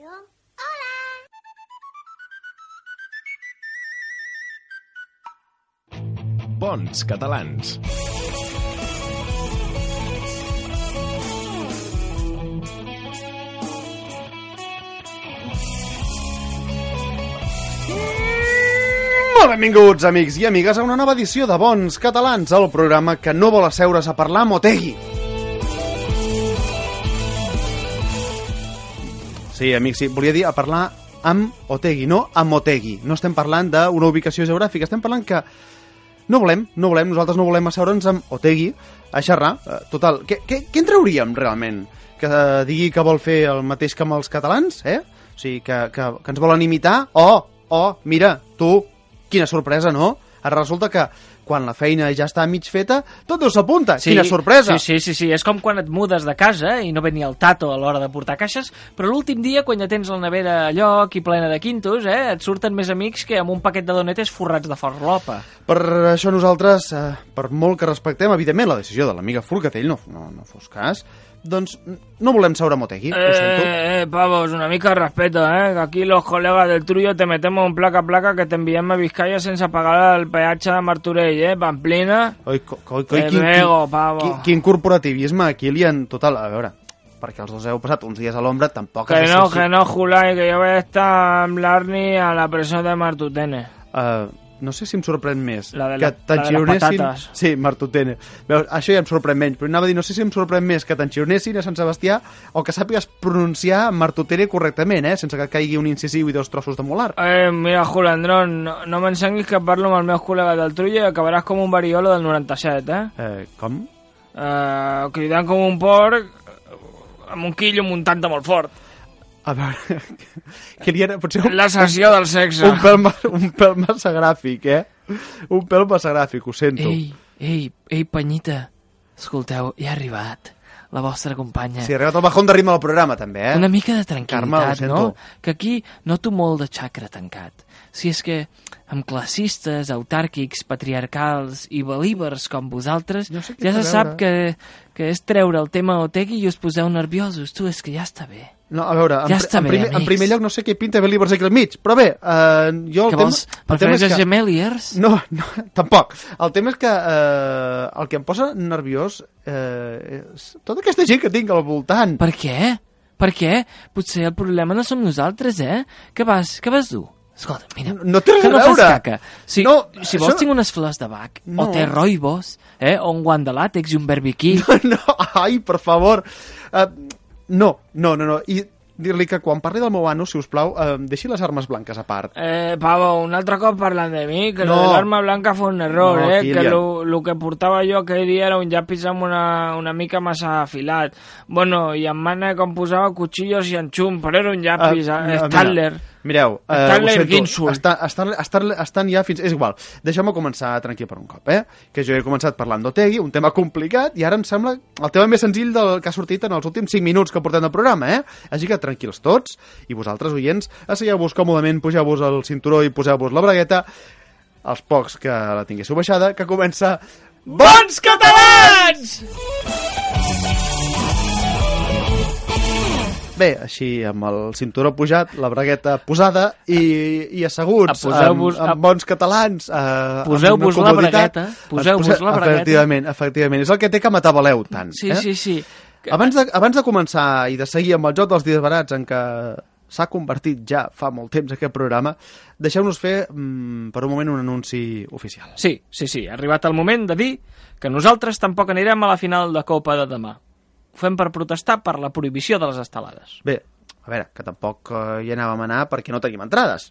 ràdio. Hola! Bons catalans. Molt benvinguts, amics i amigues, a una nova edició de Bons Catalans, el programa que no vol asseure's a parlar amb Otegi. Sí, amics, sí, volia dir a parlar amb Otegi, no amb Otegi. No estem parlant d'una ubicació geogràfica, estem parlant que no volem, no volem, nosaltres no volem asseure'ns amb Otegi a xerrar. Eh, Total, què, què, què en trauríem realment? Que eh, digui que vol fer el mateix que amb els catalans, eh? O sigui, que, que, que ens volen imitar? Oh, oh, mira, tu, quina sorpresa, no? Ara resulta que quan la feina ja està mig feta, tot Déu s'apunta. Quina sorpresa! Sí, sí, sí, sí, és com quan et mudes de casa i no ve ni el tato a l'hora de portar caixes, però l'últim dia, quan ja tens la nevera a lloc i plena de quintos, eh, et surten més amics que amb un paquet de donetes forrats de farlopa. Per això nosaltres, eh, per molt que respectem, evidentment, la decisió de l'amiga Forcatell, no, no, no fos cas, doncs no volem seure amb Otegi, ho sento. Eh, eh, pavos, una mica respeto, eh, que aquí los colegas del Trullo te metemos un placa a placa que te enviem a Vizcaya sense pagar el peatge de Martorell, eh, Pamplina. Oi, co, co, co, Te quin, quin, pavo. quin, quin corporativisme han... Total, a veure, perquè els dos heu passat uns dies a l'ombra, tampoc... Que no, que no, Julai, que jo vaig estar amb l'Arni a la presó de Martutene. Uh, no sé si em sorprèn més La de que la- t'enxionessin... patates. Sí, Martutene. Veus, això ja em sorprèn menys, però anava a dir, no sé si em sorprèn més que t'enxionessin a Sant Sebastià o que sàpigues pronunciar Martutene correctament, eh? sense que caigui un incisiu i dos trossos de molar. Eh, mira, Julandrón, no, no m'ensenguis que parlo amb els meus col·legues del Trullo i acabaràs com un variolo del 97, eh? Eh, com? eh cridant com un porc amb un quillo muntant molt fort. A veure, que li era potser un, La sessió del sexe. un, pèl, un pèl massa gràfic, eh? Un pèl massa gràfic, ho sento. Ei, ei, ei, Penyita, escolteu, ja ha arribat la vostra companya. Sí, ha arribat el bajón de ritme del programa, també, eh? Una mica de Carme, tranquil·litat, sento. no? Que aquí noto molt de xacra tancat. Si és que amb classistes, autàrquics, patriarcals i belíbers com vosaltres, No sé ja se sap que, que és treure el tema Otegi i us poseu nerviosos. Tu, és que ja està bé. No, a veure, en, Ja està en, bé, primer, en amics. primer lloc no sé què pinta Believers aquí al mig, però bé, eh, jo el Què tema... vols? el tema és que- gemeliers? No, no, tampoc. El tema és que eh, el que em posa nerviós eh, és tota aquesta gent que tinc al voltant. Per què? Per què? Potser el problema no som nosaltres, eh? Què vas, què vas dur? Escolta, mira, No- no té res que a no fas veure. caca. Si, No, si vols això- tinc unes flors de bac, No. o té roibos, eh? o un guant de làtex i un barbiquí. No, ai, per favor. Uh, no, no, no, no. I dir-li que quan parli del meu ano, si us plau, uh, deixi les armes blanques a part. Eh, Pavo, un altre cop parlant de mi, que No. l'arma blanca fue un error, No, eh? Kilian. Que lo, lo que portava jo aquell dia era un llapis amb una, una mica massa afilat. Bueno, i en mana com posava cuchillos i enxum, però era un llapis, Ah, uh, mira, Stadler. Mireu, uh, Stanley ho sento, està, estan, estan, estan ja fins... És igual, deixeu-me començar tranquil per un cop, eh? Que jo he començat parlant d'Otegui, un tema complicat, i ara em sembla el tema més senzill del que ha sortit en els últims 5 minuts que portem de programa, eh? Així que tranquils tots, i vosaltres, oients, asseieu-vos còmodament, pugeu-vos el cinturó i poseu-vos la bragueta, els pocs que la tinguéssiu baixada, que comença... Bons catalans! Bé, així, amb el cinturó pujat, la bragueta posada i, i asseguts, amb, amb bons catalans, eh, Poseu-vos la bragueta, poseu-vos Ens la bragueta. Efectivament, efectivament. És el que té que m'atabaleu tant. Sí, eh? sí, sí. Abans de, abans de començar i de seguir amb el joc dels dies barats en què s'ha convertit ja fa molt temps aquest programa, deixeu-nos fer mm, per un moment un anunci oficial. Sí, sí, sí, ha arribat el moment de dir que nosaltres tampoc anirem a la final de Copa de demà. Ho fem per protestar per la prohibició de les estelades. Bé, a veure, que tampoc eh, hi anàvem a anar perquè no tenim entrades.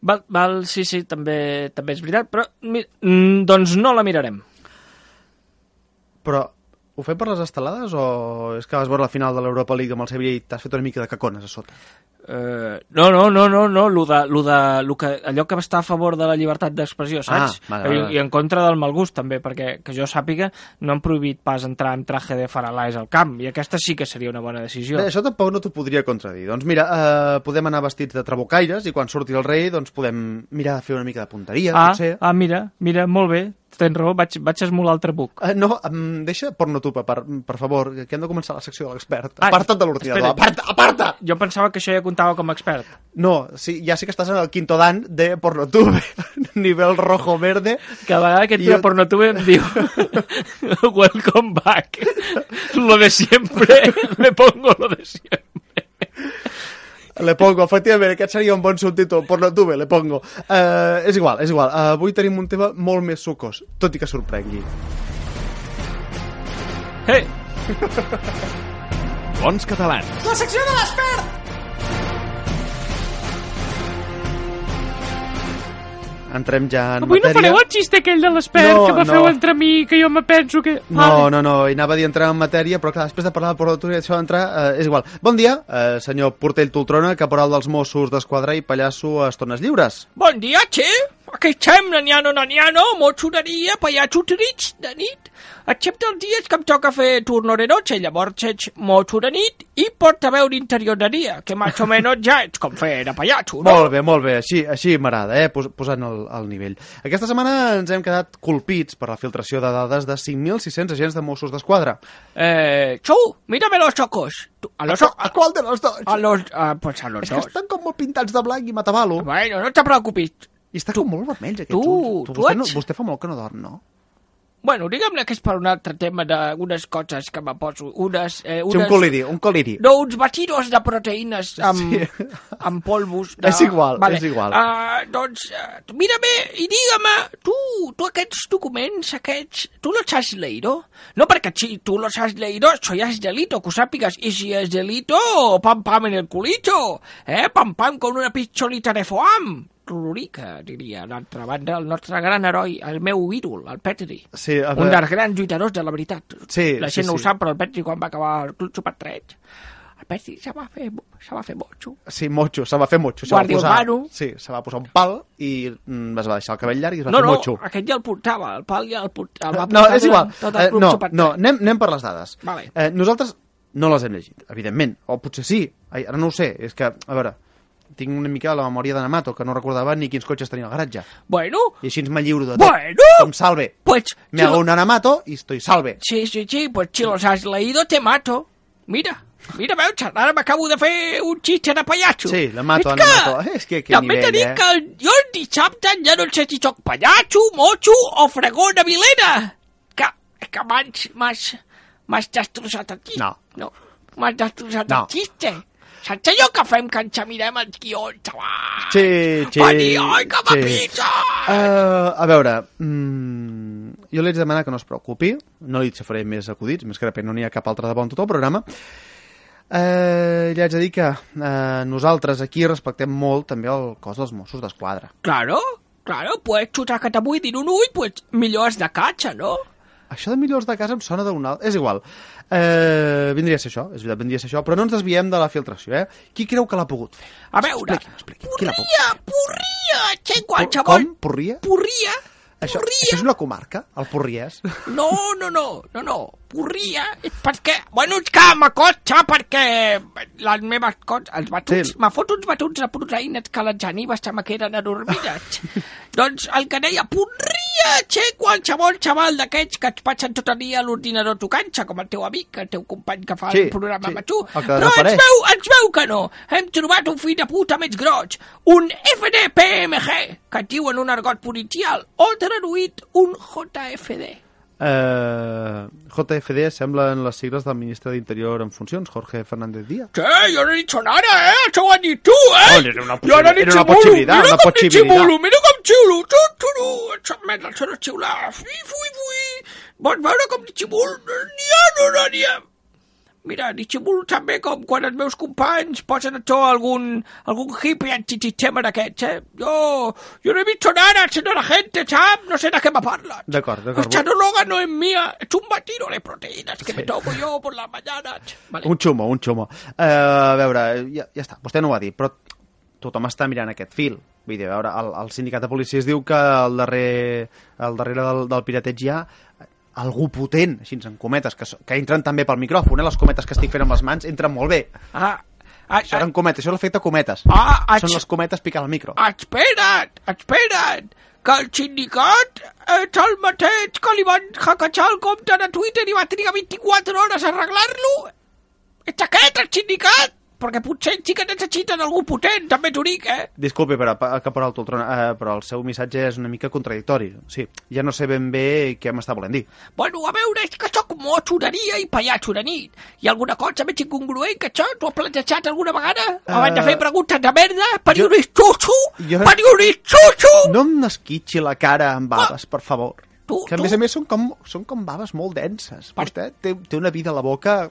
Val, val sí, sí, també, també és veritat, però mi, mm, doncs no la mirarem. Però ho fem per les estelades o és que vas veure la final de l'Europa League amb el Sevilla i t'has fet una mica de cacones a sota? Uh, no, no, no, no, no, lo de, lo de, lo que, allò que està a favor de la llibertat d'expressió, saps? Ah, vale, vale. I, I en contra del mal gust, també, perquè que jo sàpiga no han prohibit pas entrar en traje de faralais al camp, i aquesta sí que seria una bona decisió. Bé, això tampoc no t'ho podria contradir. Doncs mira, eh, podem anar vestits de trabucaires i quan surti el rei doncs podem mirar de fer una mica de punteria, ah, potser. ah, mira, mira, molt bé. Tens raó, vaig, vaig esmolar el trabuc. Uh, no, um, deixa pornotupa, per, per favor, que hem de començar la secció de l'expert. Ah, Aparta't de l'ordinador, aparta, aparta! Jo pensava que això ja comptava com a expert. No, sí, ja sé que estàs en el quinto dan de pornotube, nivell rojo-verde. Cada vegada que entra jo- jo... Pornotube em diu Welcome back. Lo de siempre. Me pongo lo de siempre. Le pongo, efectivament, aquest seria un bon subtítol. Pornotube, le pongo. Uh, és igual, és igual. Uh, avui tenim un tema molt més sucós, tot i que sorprengui. Hey, Bons catalans. La secció de l'expert! Entrem ja en avui no matèria. fareu el xiste aquell de l'expert No, que me feu no. entre mi, que jo me penso que... No, no, no, i anava a dir entrar en matèria, però clar, després de parlar de i això d'entrar, eh, és igual. Bon dia, eh, senyor Portell Toltrona, caporal dels Mossos d'Esquadra i pallasso a Estones Lliures. Bon dia, che! Aquí estem, naniano, naniano, mochureria, pallatxo trits de nit. Excepte els dies que em toca fer turno de noche, llavors ets mocho de nit i portaveu d'interioreria, que més o menys ja ets com fer de pallatxo, no? Molt bé, molt bé, així, així m'agrada, eh, pos posant el, el nivell. Aquesta setmana ens hem quedat colpits per la filtració de dades de 5.600 agents de Mossos d'Esquadra. Eh, Chu, mírame los ojos. Tu- A los, o- A qual de los dos? a los, ah, pues a los És que dos. estan com molt pintats de blanc i matabalo. Bueno, no te preocupis. I està com molt vermells, aquests tu- ulls. tu vostè, no, ets- vostè fa molt que no dorm, no? Bueno, diguem-ne que és per un altre tema d'unes coses que me poso. Unes, eh, Sí, un unes, coliri, un coliri. No, uns batidos de proteïnes amb, Sí. amb polvos. De... És igual, és igual. Uh, doncs, uh, mírame i dígame, tu, tu aquests documents, aquests, tu los has leído? No, perquè si tu los has leído, eso ya es delito, que ho sàpigues. I si és delito, pam pam en el culito, eh? Pam pam con una picholita de foam. Rurica, diria, d'altra banda, el nostre gran heroi, el meu ídol, el Petri. Sí, a Un veure, dels grans lluitadors de la veritat. Sí, la sí, gent no sí. ho sap, però el Petri quan va acabar el Club Supertreig, el Petri se va fer, se va fer motxo. sí, motxo, se va fer motxo. Se va Guàrdia posar, urbano. sí, se va posar un pal i mm, es va deixar el cabell llarg i es va No, fer no, motxo. aquest ja el portava, el pal ja el, port, el va No, portar és igual. Tot Eh, el Club no, Supertreig. no, anem, anem per les dades. Vale. Eh, nosaltres no les hem llegit, evidentment. O potser sí, ara no ho sé. És que, a veure, tinc una mica la memòria de Namato, que no recordava ni quins cotxes tenia al garatge. Bueno, I així me lliuro de tot. Bueno. Com salve. pues... Me hago una Namato i estoy salve. Sí, sí, sí, pues si los has leído te mato. Mira, mira, veus, ara m'acabo de fer un xiste de pallatxo. Sí, la mato, és la que, mato. És que, que també nivell, dit eh? que jo el dissabte ja no sé si soc pallatxo, motxo o fregó de vilena. Que, que abans m'has m'has destrossat xiste. No. No, m'has destrossat No. el xiste. Saps allò que fem que ens mirem els guions, xaval? Sí, sí, dia, oi, que sí. m'apitza! Uh, a veure, mm, jo li haig de demanar que no es preocupi, no li faré més acudits, més que de no n'hi ha cap altre de bon tot el programa. Uh, li haig de dir que uh, nosaltres aquí respectem molt també el cos dels Mossos d'Esquadra. Claro, claro, pues xutar que t'avui dir un ull, pues millor és de catxa, no? Això de millors de casa em sona d'un alt... És igual. Uh, vindria a ser això, és veritat, vindria a ser això, però no ens desviem de la filtració, eh? Qui creu que l'ha pogut fer? A veure, Expliqui'm, expliqui'm. Qui l'ha pogut porria, porria, che, qualsevol... Com? Porria? Porria, Això, porria... això és una comarca, el Porriès? No, no, no, no, no, porria, és perquè... Bueno, és que m'acosta perquè les meves coses, els batuts, Sí. m'ha fot uns batuts de proteïnes que les genives se me queden adormides. doncs el que deia, porria, che, qualsevol xaval d'aquests que et passen tot el dia a l'ordinador tocant-se, com el teu amic, el teu company que fa Sí, el programa sí, amb tu. que Però ens veu, ens veu que no. Hem trobat un fill de puta més groig, un FDPMG, que et diu en un argot policial, o traduït un JFD. Uh, JFD semblen les sigles del ministre d'Interior en funcions, Jorge Fernández Díaz. ¿Qué? Yo no he dicho nada, ¿eh? Eso lo has dicho tú, ¿eh? Oye, era una Yo no he bolo. posibilidad, Mira una com posibilidad. ximulo, mira com xiulo. Tu, tu, tu. Això merda, això no xiula. Fui, fui, fui. Vols veure com ximulo? N'hi ha, no, no, n'hi ha. Mira, ni ximulo també com quan els meus companys posen a to algun, algun hippie antisistema d'aquests, eh? Jo, yo no he visto nada, señora gente, ¿sabes? No sé de qué me parlas. D'acord, d'acord. Esta droga no es mía, es un batido de proteínas que me tomo yo por las mañanas. Vale. Un xumo, un xumo. Uh, a veure, ja, ja està, vostè no ho ha dit, però tothom està mirant aquest fil. Vull dir, a veure, el, el sindicat de policies diu que al darrer, al darrere del, del pirateig hi ha algú potent, així en cometes, que, que entren també pel micròfon, eh? les cometes que estic fent amb les mans entren molt bé. Ah, Ah, Això eren cometes, això és l'efecte cometes. Ah, ah, Són les cometes picant al micro. Espera't, espera't, que el sindicat és el mateix que li van hackejar el compte de Twitter i va trigar 24 hores a arreglar-lo. Ets aquest, el sindicat? Perquè potser sí que necessiten algú potent, també t'ho dic, eh? Disculpi, però, caporal Toltron, eh, però el seu missatge és una mica contradictori. Sí, ja no sé ben bé què m'està volent dir. Bueno, a veure, és que sóc de dia i pallatxo de nit. Hi ha alguna cosa més incongruent que això? T'ho has plantejat alguna vegada? Abans de fer preguntes de merda? Periodista xutxo? jo- Periodista xutxo? No em n'esquitxi la cara amb baves, per favor. Tu- que a tu- més a més són com, són com baves molt denses. Per- Vostè té, té una vida a la boca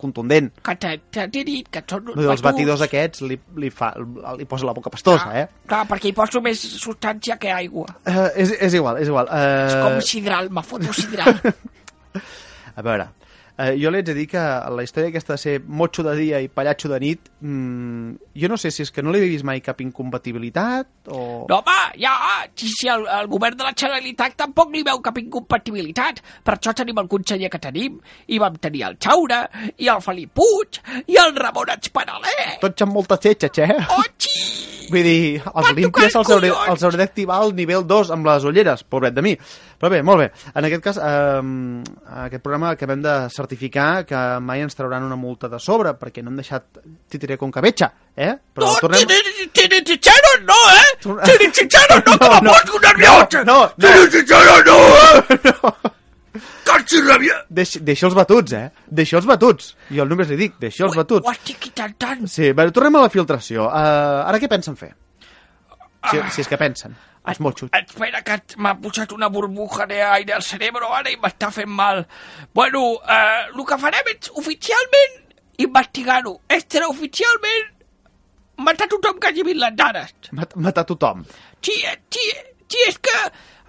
contundent. Que t'he dit que són uns els batidors aquests li, li, fa, li posa la boca pastosa, eh? Clar, perquè hi poso més substància que aigua. Uh, és, és igual, és igual. És com Uh, sidral, me foto sidral. a veure, uh, jo li haig de dir que la història aquesta de ser motxo de dia i pallatxo de nit, mm, jo no sé si és que no li he vist mai cap incompatibilitat o... No, home, ja, si, si el, el govern de la Generalitat tampoc li veu cap incompatibilitat. Per això tenim el conseller que tenim. I vam tenir el Chaura, i el Felip Puig, i el Ramon Espanaler. Tots amb moltes xetxes, eh? Oxi! Vull dir, els límpies els hauré, els hauré d'activar al nivell 2 amb les ulleres, pobret de mi. Però bé, molt bé. En aquest cas, eh, aquest programa acabem de certificar que mai ens trauran una multa de sobre, perquè no hem deixat titiré con cabetxa, eh? Però No, tornem... tiene chichero no, eh? Torn- Tiene chichero no, que No, me no, poso nerviosa. no, no. Tiene chichero no, eh? Casi rabia. Deix, deixa els batuts, eh? Deixa els batuts. Jo només li dic, deixa els batuts. Ho estic intentant. Sí, bé, tornem a la filtració. Uh, ara què pensen fer? Si, si és que pensen, els motxos. Espera, que m'ha posat una burbuja d'aire al cerebro ara i m'està fent mal. Bueno, eh, el que farem és oficialment investigar-ho. Extraoficialment matar tothom que hagi vist les dades. Mat, matar tothom. Sí, eh, sí, eh, sí, és que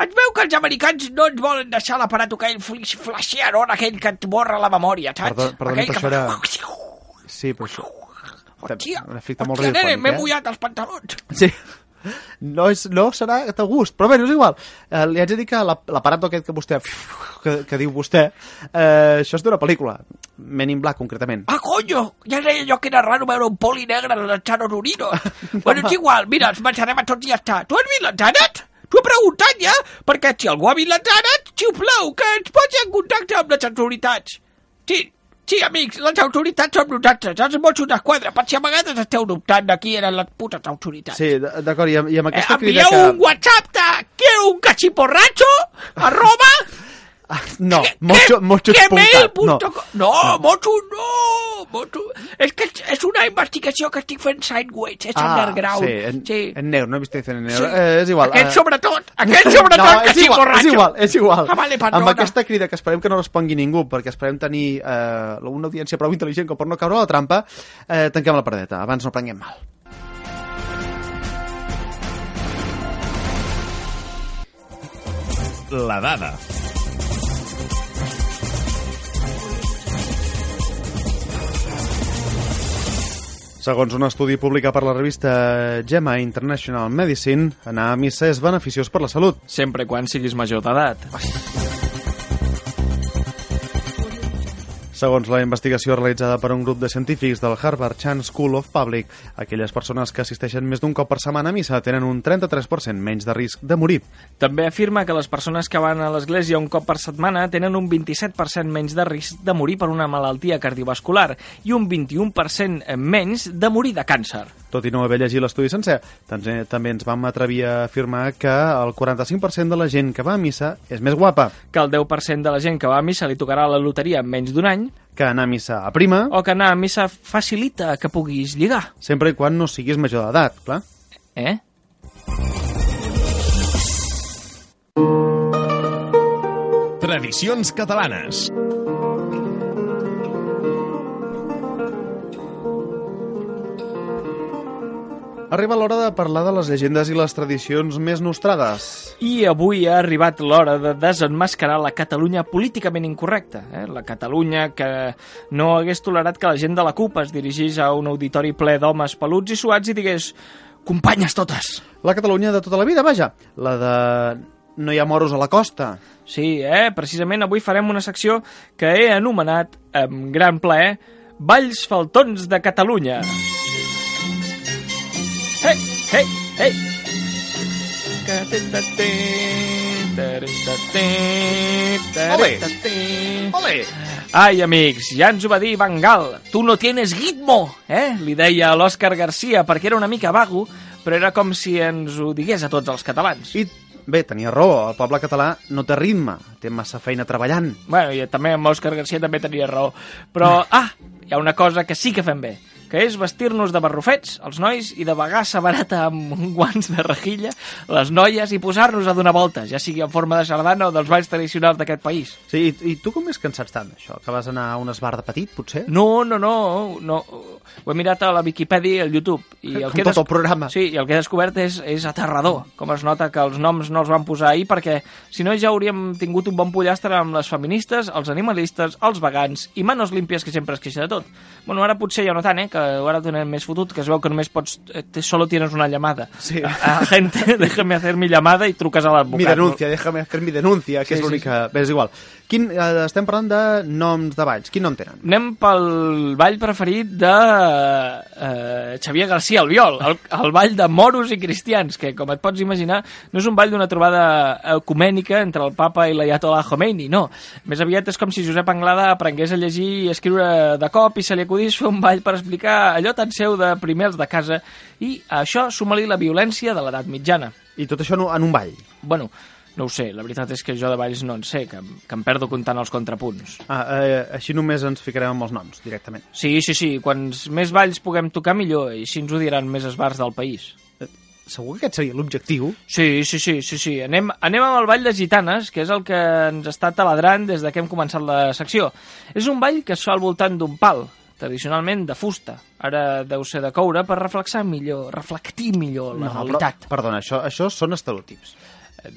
es veu que els americans no ens volen deixar l'aparato aquell flash- flasheador, aquell que et borra la memòria, saps? Perdó- perdoni, aquell que fa- Sí, però això... Hòstia, un efecte molt hòstia, radiofònic, m'he eh? mullat els pantalons. Sí. No, és, no serà de gust, però bé, és igual. Eh, li haig de dir que la- l'aparato aquest que vostè que, que diu vostè, eh, això és d'una pel·lícula, Men in Black, concretament. Ah, coño! Ja deia jo que era raro veure un poli negre lançant un orino. bueno, és igual, mira, els menjarem a tots i ja està. Tu has vist dades? T'ho he preguntat ja, perquè si algú ha vist les dades, sisplau, que ens posi en contacte amb les autoritats. Sí, sí, amics, les autoritats som nosaltres, els Mossos d'Esquadra, per si a vegades esteu dubtant de qui eren les putes autoritats. Sí, d'acord, i, amb- i amb Eh, aquesta crida envieu que... un WhatsApp de quiero un cachiporracho, arroba... Ah, No, mocho, mochos.cat, no. No, no, Mocho no, Mocho. És que és- una investigació que estic fent sideways, és underground. Sí, en, sí. en negro, no he vist en negro. Sí. Eh, és igual. Aquest eh, sobretot, aquest sobretot no, que és igual, borratxo. és igual, és igual. Ah, vale, perdona. Amb aquesta crida que esperem que no respongui ningú, perquè esperem tenir eh, una audiència prou intel·ligent com per no caure a la trampa, eh, tanquem la paradeta, abans no prenguem mal. La dada. Segons un estudi publicat per la revista Gemma International Medicine, anar a missa és beneficiós per la salut. Sempre quan siguis major d'edat. Segons la investigació realitzada per un grup de científics del Harvard Chan School of Public, aquelles persones que assisteixen més d'un cop per setmana a missa tenen un 33% menys de risc de morir. També afirma que les persones que van a l'església un cop per setmana tenen un 27% menys de risc de morir per una malaltia cardiovascular i un 21% menys de morir de càncer. Tot i no haver llegit l'estudi sencer, també, també ens vam atrevir a afirmar que el 45% de la gent que va a missa és més guapa Que el 10% de la gent que va a missa li tocarà la loteria en menys d'un any que anar a missa a prima, o que anar a missa facilita que puguis lligar. sempre i quan no siguis major d'edat, clar. Eh? Tradicions catalanes. Arriba l'hora de parlar de les llegendes i les tradicions més nostrades. I avui ha arribat l'hora de desenmascarar la Catalunya políticament incorrecta. Eh? La Catalunya que no hagués tolerat que la gent de la CUP es dirigís a un auditori ple d'homes peluts i suats i digués companyes totes. La Catalunya de tota la vida, vaja. La de no hi ha moros a la costa. Sí, eh? precisament avui farem una secció que he anomenat, amb gran plaer, Balls Faltons de Catalunya. Hey, hey, hey. Ole. Ole! Ai, amics, ja ens ho va dir Van Gaal. Tu no tienes ritmo, eh? Li deia a l'Òscar Garcia, perquè era una mica vago, però era com si ens ho digués a tots els catalans. I bé, tenia raó, el poble català no té ritme, té massa feina treballant. Bueno, i també amb Òscar Garcia també tenia raó. Però, ah, hi ha una cosa que sí que fem bé, que és vestir-nos de barrufets, els nois, i de bagassa barata amb guants de rejilla, les noies, i posar-nos a donar voltes, ja sigui en forma de sardana o dels balls tradicionals d'aquest país. Sí, i, i tu com és que en saps tant, això? Que vas anar a un esbar de petit, potser? No, no, no, no. Ho he mirat a la Viquipèdia i al YouTube. I el Com que tot el programa. Sí, i el que he descobert és, és aterrador, com es nota que els noms no els van posar ahir, perquè si no ja hauríem tingut un bon pollastre amb les feministes, els animalistes, els vegans i manos límpies que sempre es queixa de tot. Bueno, ara potser ja no tant, eh, que ho tenen més fotut, que es veu que només pots... eh, te- Solo tienes una llamada. Sí. A, gente, déjame hacer mi llamada i truques a l'advocat. Mi denuncia, déjame hacer mi denuncia, que Sí, és sí, l'única... Bé, és igual. Quin, eh, estem parlant de noms de balls. Quin nom tenen? Anem pel ball preferit de eh, Xavier García Albiol, el, el ball de moros i cristians, que, com et pots imaginar, no és un ball d'una trobada ecumènica entre el papa i l'Ayatollah Khomeini, no. Més aviat és com si Josep Anglada aprengués a llegir i escriure de cop i se li acudís fer un ball per explicar allò tan seu de primers de casa i a això suma-li la violència de l'edat mitjana. I tot això en un- en un ball. Bueno, no ho sé, la veritat és que jo de balls no en sé, que, que em perdo comptant els contrapunts. Ah, eh, així només ens ficarem amb els noms, directament. Sí, sí, sí, quants més balls puguem tocar millor i així ens ho diran més esbars del país. Segur que aquest seria l'objectiu? Sí, sí, sí, sí, sí. Anem, anem amb el ball de gitanes, que és el que ens està taladrant des de que hem començat la secció. És un ball que es fa al voltant d'un pal, tradicionalment de fusta. Ara deu ser de coure per reflexar millor, reflectir millor la realitat. Però, perdona, això, això són estereotips.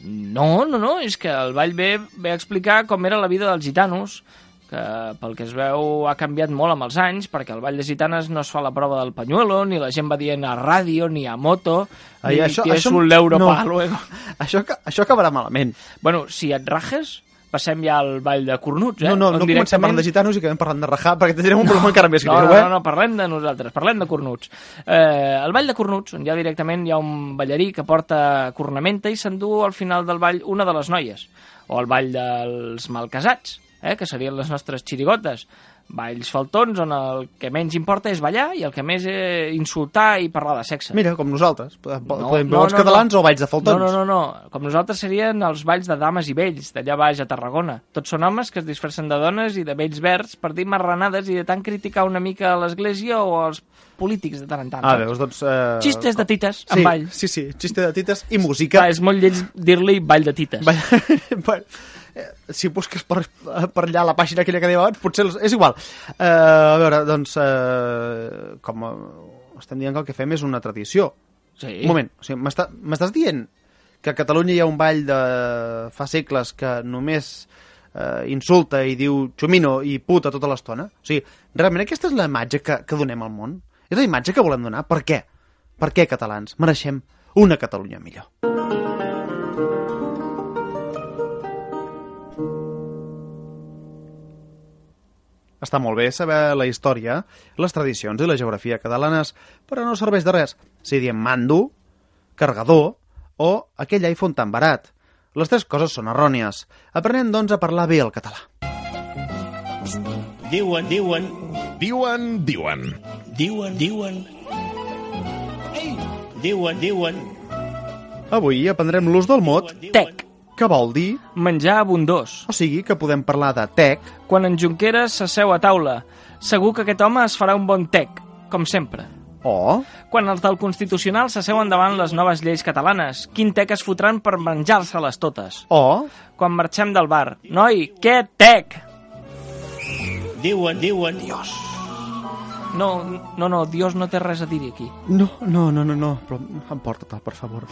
No, no, no, és que el ball ve, ve a explicar com era la vida dels gitanos, que pel que es veu ha canviat molt amb els anys, perquè el ball de gitanes no es fa la prova del pañuelo, ni la gent va dient a ràdio, ni a moto, Ai, ni això- tienes això- un euro no. pa luego. Això, això acabarà malament. Bueno, si et rajes, passem ja al ball de cornuts, eh? No, no, On no comencem parlant de gitanos i acabem parlant de rajar, perquè tindrem un problema encara més No, greu, no, eh? no, no, parlem de nosaltres, parlem de cornuts. Eh, el ball de cornuts, on ja directament hi ha un ballarí que porta cornamenta i s'endú al final del ball una de les noies. O el ball dels malcasats, eh, que serien les nostres xirigotes. Balls faltons on el que menys importa és ballar i el que més és insultar i parlar de sexe. Mira, com nosaltres. Podem, No, podem no, veure els no, catalans no. o balls de faltons. No, no, no, no. Com nosaltres serien els balls de dames i vells, d'allà baix a Tarragona. Tots són homes que es disfressen de dones i de vells verds per dir marranades i de tant criticar una mica a l'església o als polítics de tant en tant. Ah, veus, doncs... Eh... Xistes de tites, sí, en ball. Sí, sí, xiste de tites i música. Clar, és molt lleig dir-li ball de tites. Ball... eh, si busques per, per allà la pàgina aquella que dèiem abans, potser... els- És igual. Eh, a veure, doncs, eh, com estem dient que el que fem és una tradició. Sí. Un moment, o sigui, m'està- m'estàs dient que a Catalunya hi ha un ball de fa segles que només eh, insulta i diu xumino i puta tota l'estona? O sigui, realment aquesta és la imatge que, que donem al món? És la imatge que volem donar? Per què? Per què, catalans? Mereixem una Catalunya millor. Està molt bé saber la història, les tradicions i la geografia catalanes, però no serveix de res si diem mando, cargador o aquell iPhone tan barat. Les tres coses són errònies. Aprenem, doncs, a parlar bé el català. Diuen, diuen, Diuen, diuen. diuen, diuen. Ei! Diuen, diuen, Avui aprendrem l'ús del mot Tec, que vol dir, menjar abundós. o sigui, que podem parlar de tec, Quan en Junqueras s'asseu a taula, segur que aquest home es farà un bon tec, com sempre. o, Quan els del Constitucional s'asseuen davant les noves lleis catalanes, quin tec es fotran per menjar-se-les totes. o, Quan marxem del bar, noi, què tec? diuen, diuen. Dios. No, no, no, Dios no té res a dir aquí. no, no, no, no, no, però emporta-te'l, per favor.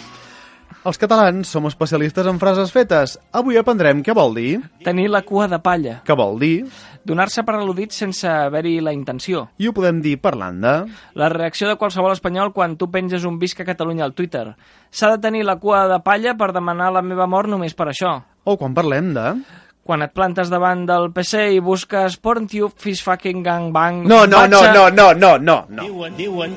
Els catalans som especialistes en frases fetes. Avui aprendrem què vol dir, Tenir la cua de palla, què vol dir, donar-se per al·ludit sense haver-hi la intenció. i ho podem dir parlant de... La reacció de qualsevol espanyol quan tu penges un visca Catalunya al Twitter. S'ha de tenir la cua de palla per demanar la meva mort només per això. O quan parlem de... Quan et plantes davant del PC i busques PornTube, Fish Fucking Gangbang... No, no, no, no, no, no, no, no. Diuen, diuen.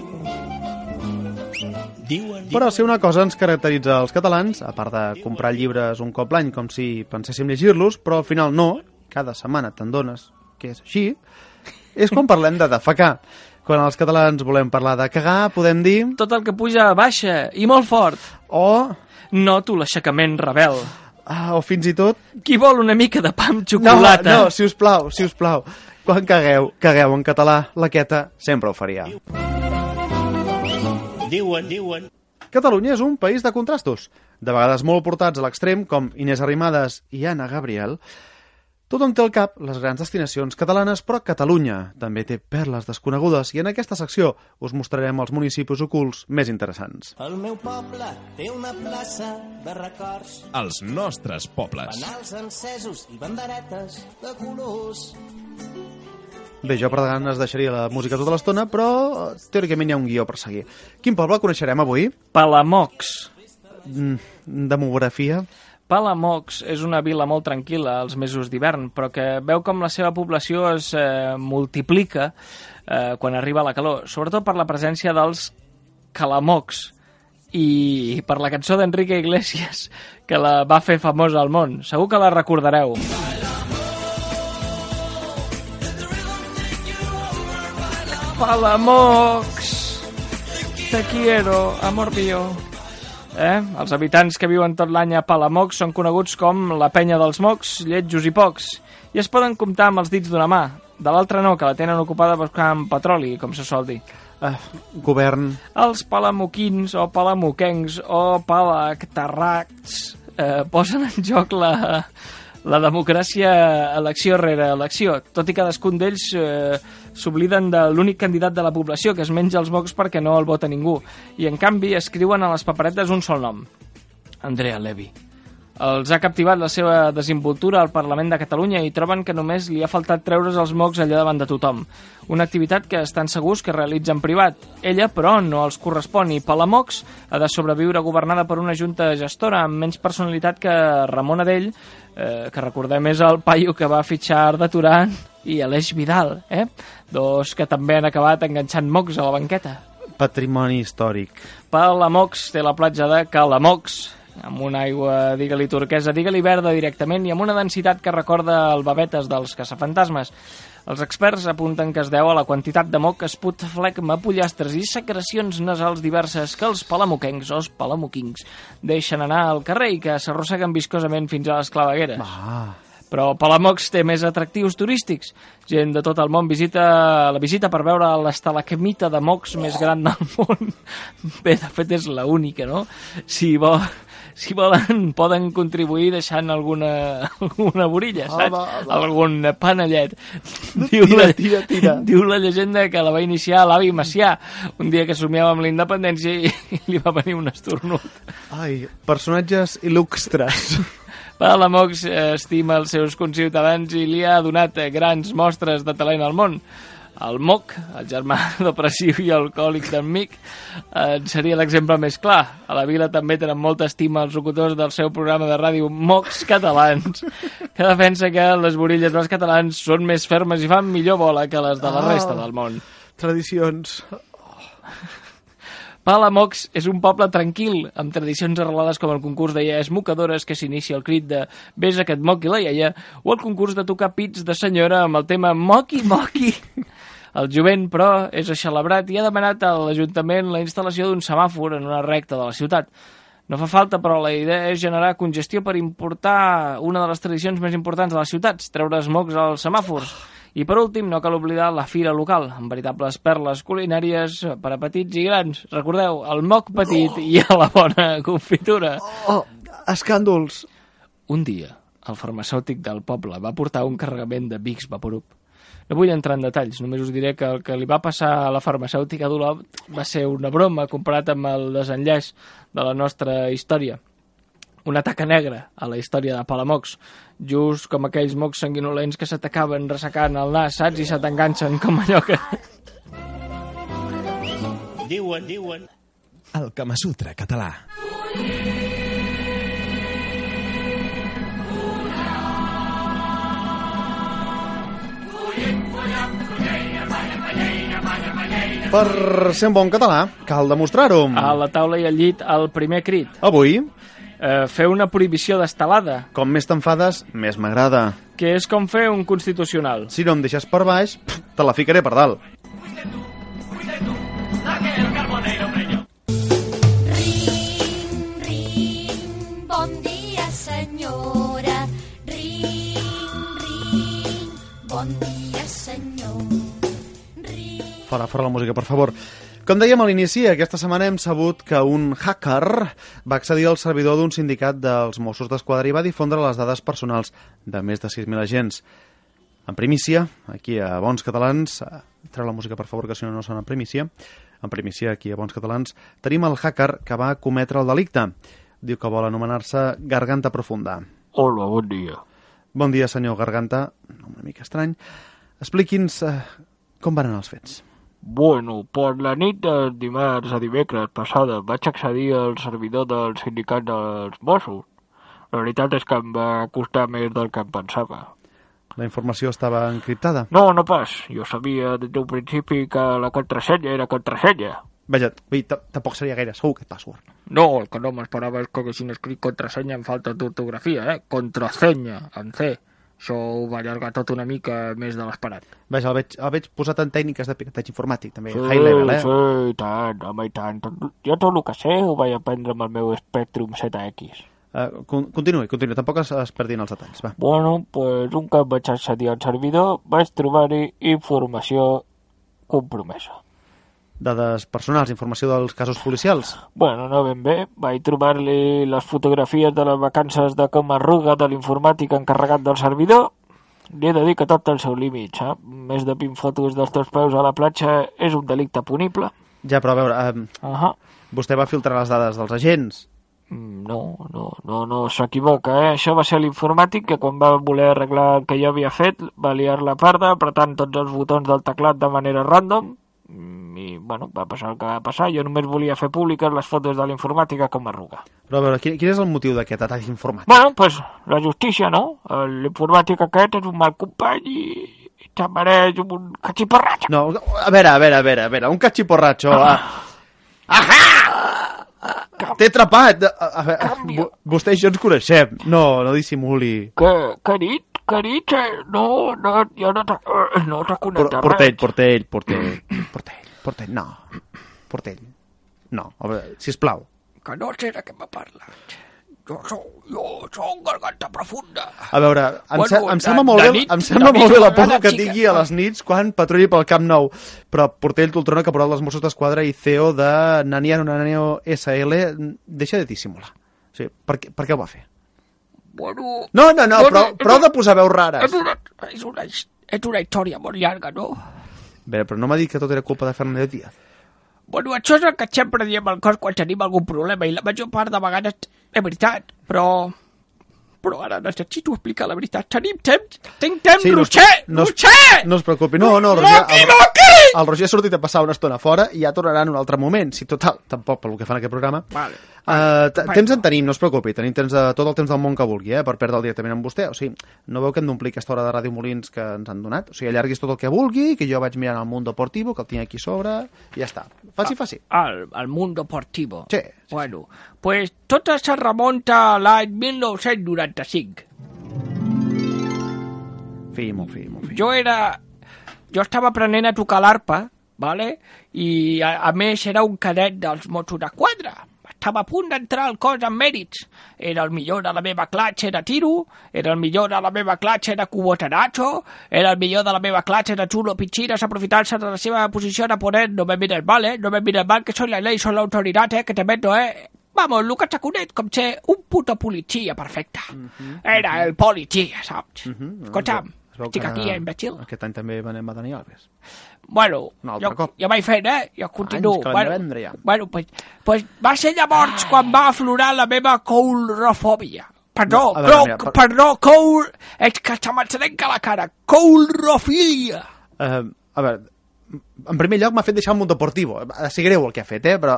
Diuen, Però si una cosa ens caracteritza als catalans, a part de comprar llibres un cop l'any com si penséssim llegir-los, però al final no, cada setmana te'n dones que és així, és quan parlem de defecar. Quan els catalans volem parlar de cagar, podem dir... Tot el que puja baixa i molt fort. O, Noto l'aixecament rebel. ah, o fins i tot... Qui vol una mica de pa amb No, xocolata? no, si us plau, si us plau. Quan cagueu, cagueu en català, la queta sempre ho faria. Diuen, diuen, Catalunya és un país de contrastos, de vegades molt portats a l'extrem, com Inés Arrimadas i Anna Gabriel. Tothom té al cap les grans destinacions catalanes, però Catalunya també té perles desconegudes i en aquesta secció us mostrarem els municipis ocults més interessants. El meu poble té una plaça de records, Els nostres pobles. fanals encesos i banderetes de colors. Bé, jo per davant es deixaria la música tota l'estona, però teòricament hi ha un guió per seguir. Quin poble coneixerem avui? Palamox. Mm, demografia? Palamox és una vila molt tranquil·la als mesos d'hivern, però que veu com la seva població es eh, multiplica eh, quan arriba la calor, sobretot per la presència dels calamocs i per la cançó d'Enrique Iglesias que la va fer famosa al món. Segur que la recordareu. Palamox, te quiero, amor mío. Eh? Els habitants que viuen tot l'any a Palamox són coneguts com la penya dels mocs, lletjos i pocs, i es poden comptar amb els dits d'una mà. De l'altra no, que la tenen ocupada buscant petroli, com se sol dir. Eh, govern? Els palamoquins o palamoquencs o palactarracs eh, posen en joc la, la democràcia elecció rere elecció, tot i cadascun d'ells eh, s'obliden de l'únic candidat de la població que es menja els mocs perquè no el vota ningú, i en canvi escriuen a les paperetes un sol nom, Andrea Levy. Els ha captivat la seva desinvoltura al Parlament de Catalunya i troben que només li ha faltat treure's els mocs allà davant de tothom. Una activitat que estan segurs que realitza en privat. Ella, però, no els correspon i Palamox ha de sobreviure governada per una junta gestora amb menys personalitat que Ramon Adell, eh, que recordem és el paio que va fitxar Arda Turan i Aleix Vidal, eh? dos que també han acabat enganxant mocs a la banqueta. Patrimoni històric. Palamox té la platja de Calamox, amb una aigua, digue-li turquesa, digue-li verda directament i amb una densitat que recorda el babetes dels caçafantasmes. Els experts apunten que es deu a la quantitat de moc, esput, flegma, pollastres i secrecions nasals diverses que els palamoquencs o els palamoquings deixen anar al carrer i que s'arrosseguen viscosament fins a les clavegueres. Ah, Però Palamox té més atractius turístics. Gent de tot el món visita la visita per veure l'estalacmita de mocs més gran del món. Bé, de fet és la única, no? Si, vol, si volen, poden contribuir deixant alguna, alguna borilla, saps? va, va. Algun panellet. Diu Tira, tira, tira. Diu la llegenda que la va iniciar l'avi Macià, un dia que somiava amb la independència i, i li va venir un esternut. ai, personatges il·lustres. Palamox eh, estima els seus conciutadans i li ha donat eh, grans mostres de talent al món. El Moc, el germà depressiu i alcohòlic d'en Mic, eh, seria l'exemple més clar. A la vila també tenen molta estima els locutors del seu programa de ràdio Mocs Catalans, que defensa que les borilles dels catalans són més fermes i fan millor bola que les de la Ah. resta del món. Tradicions. Palamox és un poble tranquil, amb tradicions arrelades com el concurs de iaies mocadores que s'inicia el crit de Ves aquest moc i la iaia, o el concurs de tocar pits de senyora amb el tema Moqui Moqui. El jovent, però, és eixelebrat i ha demanat a l'Ajuntament la instal·lació d'un semàfor en una recta de la ciutat. No fa falta, però la idea és generar congestió per importar una de les tradicions més importants de les ciutats, treure els mocs als semàfors. I per últim, no cal oblidar la fira local, amb veritables perles culinàries per a petits i grans. Recordeu, el moc petit i a la bona confitura. Oh, escàndols. Un dia, el farmacèutic del poble va portar un carregament de Vicks Vaporub. No vull entrar en detalls, només us diré que el que li va passar a la farmacèutica d'Olot va ser una broma comparat amb el desenllaç de la nostra història. Una taca negra a la història de Palamox, just com aquells mocs sanguinolents que se t'acaben ressecant el nas, saps? I se t'enganxen com allò que... diuen, diuen, El Kamasutra català. Per ser un bon català, cal demostrar-ho. A la taula i al llit, el primer crit. Avui, Eh, fer una prohibició d'estelada, com més t'enfades, més m'agrada. que és com fer un constitucional. Si no em deixes per baix, te la ficaré per dalt. Ring, ring, bon dia senyora. Ring, ring, bon dia. Fora, fora la música, per favor. Com dèiem a l'inici, aquesta setmana hem sabut que un hacker va accedir al servidor d'un sindicat dels Mossos d'Esquadra i va difondre les dades personals de més de 6.000 agents. En primícia, aquí a Bons Catalans, treu la música per favor, que si no no sona en primícia, en primícia aquí a Bons Catalans, tenim el hacker que va cometre el delicte. Diu que vol anomenar-se Garganta Profunda. Hola, bon dia. Bon dia, senyor Garganta. Nom Una mica estrany. Expliqui'ns eh, com van anar els fets. Bueno, per la nit de dimarts a dimecres passada vaig accedir al servidor del sindicat dels Mossos. La veritat és que em va costar més del que em pensava. La informació estava encriptada. No, no pas. Jo sabia des d'un principi que la contrasenya era contrasenya. Vaja, tampoc seria gaire segur aquest password. No, el que no m'esperava és que haguessin escrit contrasenya amb falta d'ortografia, eh? Contrasenya, en C. Això ho va allargar tot una mica més de l'esperat. Vaja, el veig, el veig posat en tècniques de pirateig informàtic, també, Sí, high level, eh? sí, i tant, home, i tant. Jo tot el que sé ho vaig aprendre amb el meu Spectrum ZX. Uh, con continuï, continuï, tampoc es, es perdin els detalls, va. Bueno, pues un cop vaig accedir al servidor vaig trobar-hi informació compromesa. Dades personals, informació dels casos policials. Bueno, no ben bé. Vaig trobar-li les fotografies de les vacances de com arruga de l'informàtic encarregat del servidor. Li he de dir que tot té el seu límit, sap? Més de 20 fotos dels teus peus a la platja és un delicte punible. Ja, però a veure, uh, Uh -huh. vostè va filtrar les dades dels agents. Mm, No, no, no, no s'equivoca, eh? Això va ser l'informàtic que quan va voler arreglar el que jo havia fet va liar la parda apretant tots els botons del teclat de manera random i, bueno, va passar el que va passar. Jo només volia fer públiques les fotos de l'informàtica com arruga. Però a veure, quin, quin és el motiu d'aquest atac informàtic? Bueno, pues la justícia, no? L'informàtic aquest és un mal company i, i te'n mereix un cachiporratxo. No, a veure, a veure, a veure, a veure, un catxiporratxo... Ah. Ahà! T'he atrapat! A, a veure, vo- vostè i jo ens coneixem. No, no dissimuli. Que nit, que eh? no, no, jo no t'ha no t'ha Por, connectat portell, res. portell, portell, portell, portell, no. Portell. No, a veure, sisplau. Que no sé de què m'ha parlat. Jo sóc, jo sóc garganta profunda. A veure, em, Bueno, se, em sembla molt de bé, nit- em sembla molt bé la por que tingui a les nits quan patrulli pel Camp Nou, però Portell Toltrona, caporal dels Mossos d'Esquadra i CEO de Naniano Nanio SL, deixa de dissimular. O sigui, per, què, per què ho va fer? Bueno, No, no, no, Bueno, però, prou de posar veus rares. és una, és una, és una història molt llarga, no? A veure, però no m'ha dit que tot era culpa de Fernández Díaz. Bueno, això és el que sempre diem al cos quan tenim algun problema i la major part de vegades és veritat, però... Però ara necessito explicar la veritat. Tenim temps? Tinc temps, Sí, no Roger! no Roger! No es preocupi, no, no, No Roger, el, m'equivoqui! El Roger ha sortit a passar una estona fora i ja tornarà en un altre moment. Si total, tampoc pel que fan aquest programa. Vale. Uh, temps en tenim, no es preocupi, tenim temps de, tot el temps del món que vulgui, eh, per perdre'l directament amb vostè. O sigui, no veu que hem d'omplir aquesta hora de Ràdio Molins que ens han donat? O sigui, allarguis tot el que vulgui, que jo vaig mirant el Mundo Deportivo, que el tinc aquí sobre, i ja està. Faci, faci. Al, al mundo deportivo. Sí, sí, Bueno, pues tot se remunta a l'any 1995. Fi, molt fi, molt fi. Jo era... Jo estava aprenent a tocar l'arpa, vale? i a, a més era un cadet dels Mossos de Quadra. Estava a punt d'entrar al cos amb mèrits. Era el millor de la meva clatxa de tiro, era el millor de la meva clatxa de cuboterazo, era el millor de la meva clatxa de chulo pichinas aprofitant-se de la seva posició de poder. No me mires mal, eh? No me mires mal, que soy la ley, soy la autoridad, eh? Que te meto, eh? Vamos, t'ha conet com ser un puto policia perfecte. Era el policia, saps? Escolta'm, Veu estic que aquí, eh, imbècil. Aquest any també venem a Dani Alves. Bueno, jo, cop. jo vaig fent, eh? Jo continuo. Anys que l'hem de vendre, ja. bueno pues, pues va ser llavors quan va aflorar la meva coulrofòbia. Perdó, No, veure, no, mira, per- perdó, coul... És que se me'n trenca la cara. Coulrofília. Uh, a veure, en primer lloc m'ha fet deixar el món deportiu. Ha de ser greu el que ha fet, eh? Però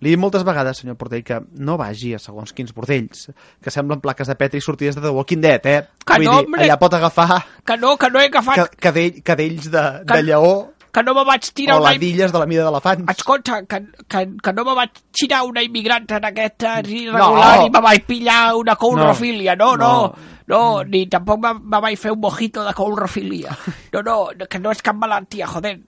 li he dit moltes vegades, senyor Portell, que no vagi a segons quins bordells, que semblen plaques de Petri sortides de The Walking Dead, eh? Que Vull no, dir, allà pot agafar Que no, que no he agafat... ca- cadell, cadells de, Que- de lleó que no me vaig tirar O una... la d'illes de la mida d'elefants. Escolta, que, que, que no me vaig tirar una immigrant en aquesta irregular No. i me vaig pillar una coulrofilia. No, no, no, no, Mm. ni tampoc me, me vaig fer un mojito de coulrofilia. No, no, que no és cap malaltia, joder.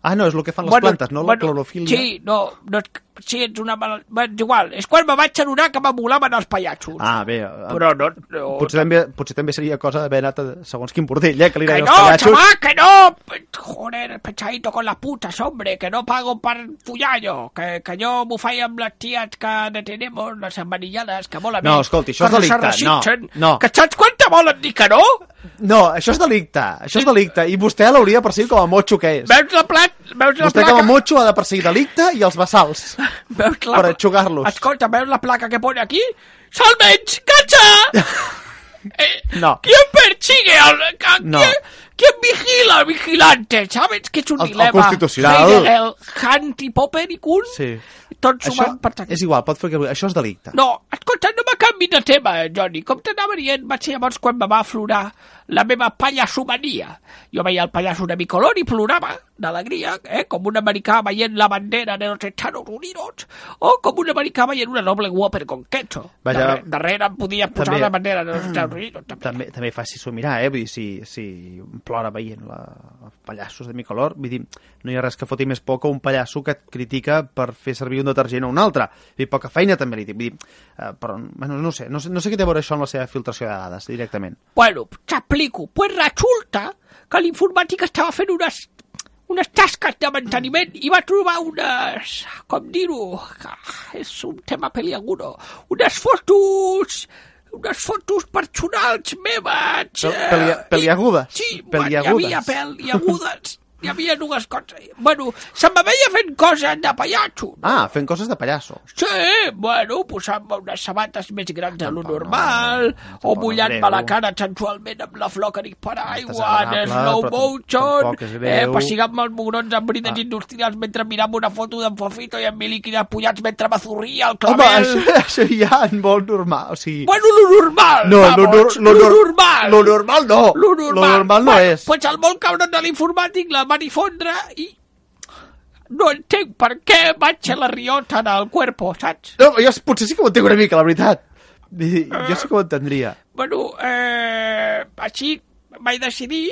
Ah, no, és el que fan les plantes, no? La clorofília. Sí, no, no sí, ets una malaltia... Bueno, igual, és quan me vaig adonar que m'emulaven els pallassos. Ah, bé. eh, Però no... no Potser també, potser també seria cosa d'haver anat a, segons quin bordell, eh? Que li Que no, els pallassos. chaval, que no! Joder, pensadito con las putas, hombre, que no pago per follar jo, que, que jo m'ho faig amb les ties que detenemos, les emmanillades, que mola No, bé. escolti, això és delicte, no, no. Que saps quan te volen dir que no? No, això és delicte, això és delicte. I vostè l'hauria de perseguir com a motxo que és. Veus la plat... Veus la Vostè placa... com a motxo ha de perseguir delicte i els bassals. La... per aixugar-los. Escolta, veus la placa que pone aquí? Salvage, cacha! Eh, No. ¿Quién persigue al... a- No. ¿quién, quién vigila al vigilante? ¿Sabes que es un El- el dilema? constitucional. Heidegger, Hunt i Popper i Kuhn? Sí. Tots Això sumant per aquí. és igual, pot fer que... Això és delicte. No, escolta, no me canvi de tema, Johnny. Com t'anava dient, va ser llavors quan me va aflorar la meva pallassomania. Jo veia el pallasso de mi color i plorava d'alegria, eh? com un americà veient la bandera de los Estados Unidos, o com un americà veient una noble Whopper con queso. Vaja. Darrere, darrere em podia posar També- la bandera de los Estados Unidos. També. També, també faci s'ho mirar, eh? Vull dir, si, si plora veient la, els pallassos de mi color, vull dir, no hi ha res que foti més por que un pallasso que et critica per fer servir un detergent o un altre. Vull dir, poca feina també li dic. Vull dir, eh, però, bueno, no sé, no sé, no sé què té a veure això amb la seva filtració de dades, directament. Bueno, t'explico. Pues resulta que l'informàtic estava fent unes, unes tasques de manteniment i va trobar unes... com dir-ho? Ah, És un tema peliagudo. Unes fotos... unes fotos personals meves. Pel- eh, peli- peliagudes? Sí, bueno, hi Peliagudes? havia peliagudes. Hi havia dues coses. Bueno, se me veia fent coses de pallasso. Ah, fent coses de pallasso. Sí, bueno, posant-me unes sabates més grans de lo Tampoc no, normal, tampoc o mullant-me la cara sensualment amb la flor que dic per aigua, en slow motion, eh, greu. pessigant-me els mugrons amb brides Ah. industrials mentre mirava una foto d'en Fofito i en mi líquid apoyats mentre m'azurria el Home, clavel. això, això ja en molt normal, o sigui... Bueno, lo normal, No, lo, vamos, lo, lo nor- normal. Lo normal no. Lo normal. Lo normal no bueno, és. Pues el molt cabron de l'informàtic la va difondre i no entenc per què vaig a la riota en el cuerpo, saps? No, jo potser sí que ho entenc una mica, la veritat. Jo sí que ho entendria. Bueno, eh, així vaig decidir,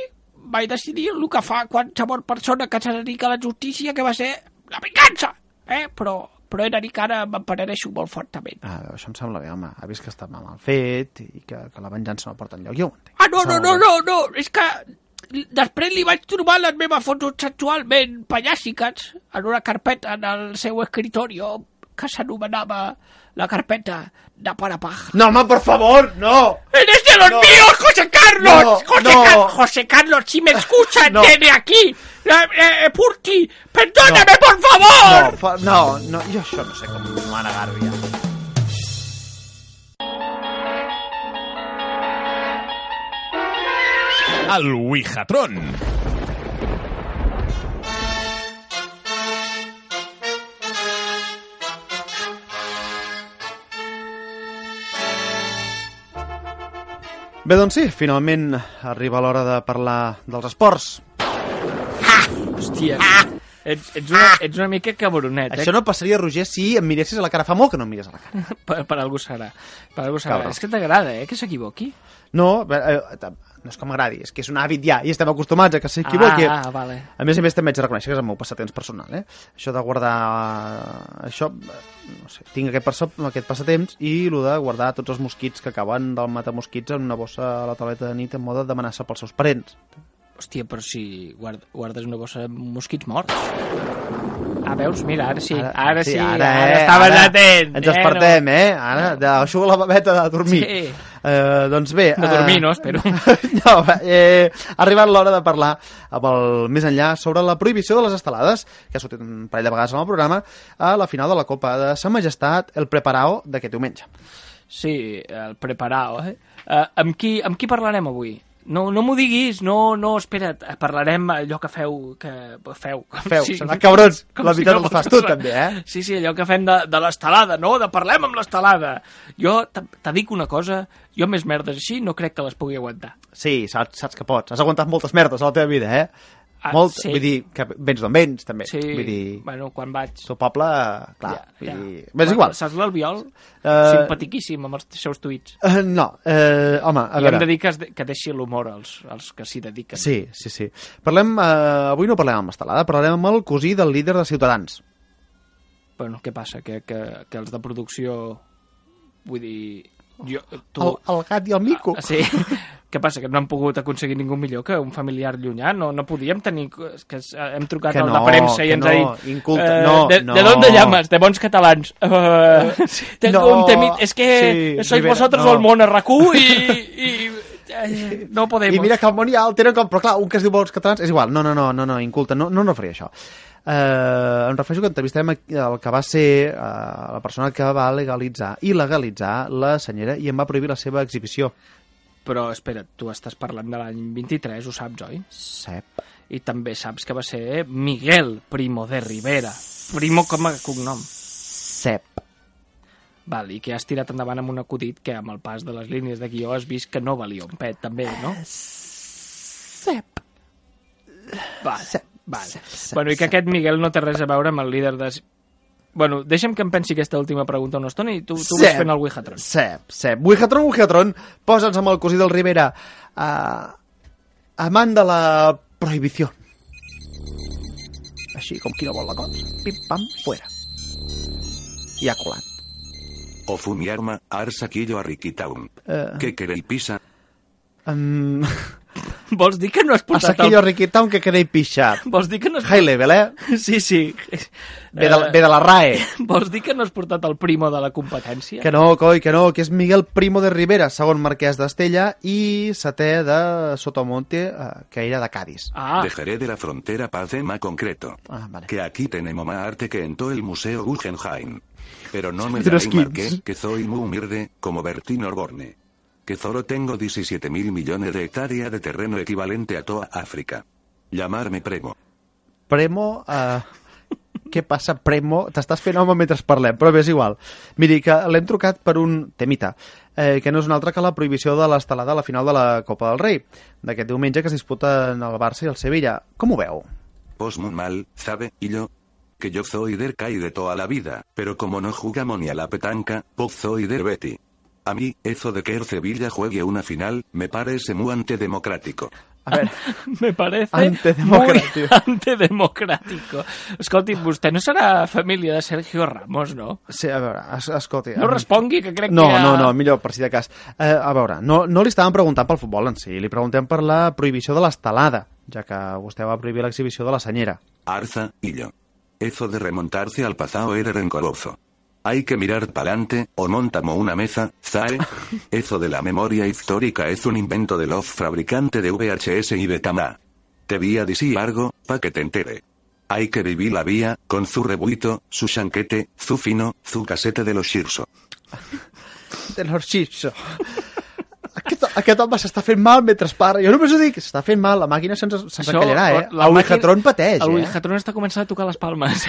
vaig decidir el que fa qualsevol persona que se dedica a la justícia, que va ser la vengança, eh? Però, però de dir que ara m'emparereixo molt fortament. Ah, això em sembla bé, home. Ha vist que està mal fet i que, que la venjança no porta enlloc. Jo ho entenc. Ah, no, no, no, no, no, és que després li vaig trobar les meves fotos sexualment pallàssiques en una carpeta en el seu escritorio que s'anomenava la carpeta de Parapaj. No, home, por favor, no! ¡Eres de los No. míos, José Carlos! No, José, no. Car- José Carlos, si me escuchas No. desde aquí, eh, eh, Purti, perdóname, por favor. No, no, no, jo això no sé com m'ha negar-ho ja. El Wihatron. Bé, doncs sí, finalment arriba l'hora de parlar dels esports. Hòstia, ets, ets, una, ets una mica cabronet, eh? Això no passaria, Roger, si em miressis a la cara. Fa molt que no em mires a la cara. Per, per algú serà. Per algú serà. És que t'agrada, eh, que s'equivoqui. No, eh, no és que m'agradi, és que és un hàbit ja, i estem acostumats a que s'equivoqui. Ah, vale. A més a més, també haig de reconèixer que és el meu passatemps personal, eh? Això de guardar... Això, no sé, tinc aquest, perso- aquest passatemps i el de guardar tots els mosquits que acaben del matamosquits en una bossa a la tauleta de nit en mode d'amenaça pels seus parents. Hòstia, però si guard, guardes una bossa de mosquits morts. Ah, veus? Mira, ara sí. Ara, ara sí, ara, ara, eh, estaves ara atent. Ens despertem, eh? Ara, deixo la babeta de dormir. Sí. Eh, doncs bé... De dormir, no, espero. no, eh, ha arribat l'hora de parlar amb el més enllà sobre la prohibició de les estelades, que ha sortit un parell de vegades en el programa, a la final de la Copa de Sa Majestat, el Preparao d'aquest diumenge. Sí, el preparao, eh? Uh, amb, qui, amb qui parlarem avui? No, no m'ho diguis, no, no, espera't, parlarem allò que feu, que feu. Feu, serà cabrons, com la si veritat no el fas tu, també, eh? Sí, sí, allò que fem de, de l'estelada, no? De parlem amb l'estelada. Jo te dic una cosa, jo més merdes així no crec que les pugui aguantar. Sí, saps, saps que pots. Has aguantat moltes merdes a la teva vida, eh? Ah, Molt, sí. vull dir, que vens d'on vens, també. Sí, Vull dir, bueno, quan vaig... el poble, clar, Ja, vull ja. dir... Bé, és igual. Saps l'Albiol? Eh, Simpatiquíssim amb els seus tuits. Uh, no, uh, home, a I veure... hem de dir que, que deixi l'humor als, als que s'hi dediquen. Sí, sí, sí. Parlem, uh, avui no parlem amb Estelada, parlarem amb el cosí del líder de Ciutadans. Bueno, què passa? Que, que, que els de producció... Vull dir... Jo, tu... El, el gat i el mico. Ah, sí? Què passa? Que no han pogut aconseguir ningú millor que un familiar llunyà? No, no podíem tenir... és Que s- hem trucat Que al no, de premsa i ens no, ha dit... inculte, eh, no, de, no. ¿De dónde llamas? De bons catalans. Uh, tengo no, un temit... Es que sí, sois Rivera, vosotros no. el món RAC1 i... i eh, no podemos. I mira que el món ja el tenen com... Però clar, un que es diu bons catalans és igual. No, no, no, no, no inculte, no, no em referia a això. Uh, em refereixo que entrevistarem el que va ser uh, la persona que va legalitzar i legalitzar la senyera i en va prohibir la seva exhibició. Però espera, tu estàs parlant de l'any 23, ho saps, oi? Sep. I també saps que va ser Miguel Primo de Rivera. Primo com a cognom. Sep. Val, i que has tirat endavant amb un acudit que amb el pas de les línies de guió has vist que no valia un pet, també, no? Sep. Val, Sep. val. Sep, Bueno, i que aquest Miguel no té res a veure amb el líder de... Bueno, deixa'm que em pensi aquesta última pregunta una estona i tu, tu vas Sep. fent el Wihatron. Sep, sep. Wihatron, Wihatron, posa'ns amb el cosí del Rivera uh, amant de la prohibició. Així com qui no vol la cosa. Pim, pam, fuera. I ha colat. O fumiarma, arsaquillo a Riquitown. Eh. ¿Qué queréis pisa? Um, Vols dir que no has a portat Saquillo el... Riquitown que queréis pixar. Vols dir que no has High level, eh? Sí, sí. Ve de, ve de la RAE. Vols dir que no has portat el primo de la competència? Que no, coi, que no, que és Miguel Primo de Rivera, segon marquès d'Estella i setè de Sotomonte, eh, que era de Cádiz. Ah, Dejaré de la frontera Pacema concreto. Ah, vale. Que aquí tenemos más arte que en todo el Museo Guggenheim. Pero no me kids. que soy muy humilde, como Bertín Orborne. Que solo tengo 17 mil millones de hectáreas de terreno equivalente a toda África. Llamarme Premo. Premo... Eh, què passa, Premo? T'estàs fent home mentre parlem, però bé, és igual. Miri, que l'hem trucat per un temita, eh, que no és un altre que la prohibició de l'estelada a la final de la Copa del Rei, d'aquest diumenge que es disputen el Barça i el Sevilla. Com ho veu? Pues muy mal, ¿sabe? Y yo. Que yo soy del CAI de toda la vida, pero como no jugamos ni a la petanca, pues soy del Betty. A mí, eso de que el Sevilla juegue una final, me parece muy antidemocrático. A veure, me parece Antidemocràtic. muy antidemocràtico. Escolti, vostè no serà família de Sergio Ramos, no? sí, a veure, es, escolti... No em- respongui, que crec No, que ja... no, no, millor, per si de cas. Eh, a veure, no, no li estàvem preguntant pel futbol en si, li preguntem per la prohibició de l'estelada, ja que vostè va prohibir l'exhibició de la senyera. Arza, yo. Eso de remontarse al pasado era rencoroso. Hay que mirar pa'lante, o montamos una mesa, ¿sabe? Eso de la memoria histórica es un invento de los fabricantes de VHS y Betamax. Te vi a decir algo, pa' que te entere. Hay que vivir la vía, con su rebuito, su chanquete, su fino, su casete de los Shirso. De l'Orxixo. Aquest, aquest home s'està fent mal mentre parla. Jo només ho dic, s'està fent mal, la màquina se'ns se Això, callarà, eh? la El Wihatron pateix, El eh? Wihatron està començant a tocar les palmes.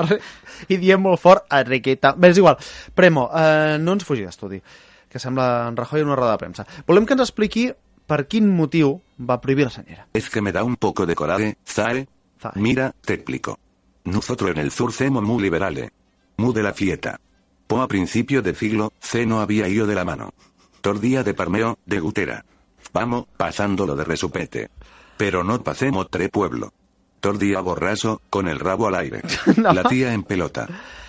I diem molt fort, Enriqueta. Bé, és igual. Premo, eh, no ens fugi d'estudi, que sembla en Rajoy en una roda de premsa. Volem que ens expliqui per quin motiu va prohibir la senyera. Es que me da un poco de coraje. Zae. Mira, te explico. Nosotros en el sur somos muy liberales. Muy de la fiesta. Po a principio de siglo, C no había ido de la mano. Tordía de parmeo, de gutera. Vamos, pasándolo de resupete. Pero no pasemos tres pueblo. Tordía borraso, con el rabo al aire. No. La tía en pelota.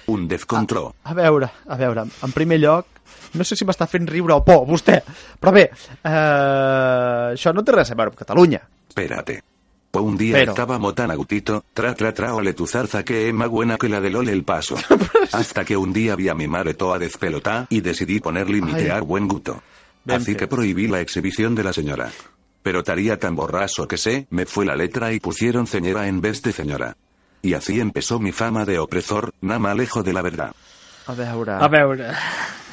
Un descontrol. A veure, a veure, en primer lloc, no sé si m'està fent riure o por, vostè, però bé, eh, això no té res a veure amb Catalunya. Espérate. Po un día Pero- estábamos tan a gutito, tra tra tra ole tu zarza que es más buena que la del ole el paso. Hasta que un día vi a mi madre toda despelotá y decidí poner limitear buen gusto. Así que prohibí la exhibición de la señora. Pero taría tan borraso que sé, me fue la letra y pusieron señora en vez de señora. Y así empezó mi fama de opresor, nada más lejos de la verdad. A veure, A veure...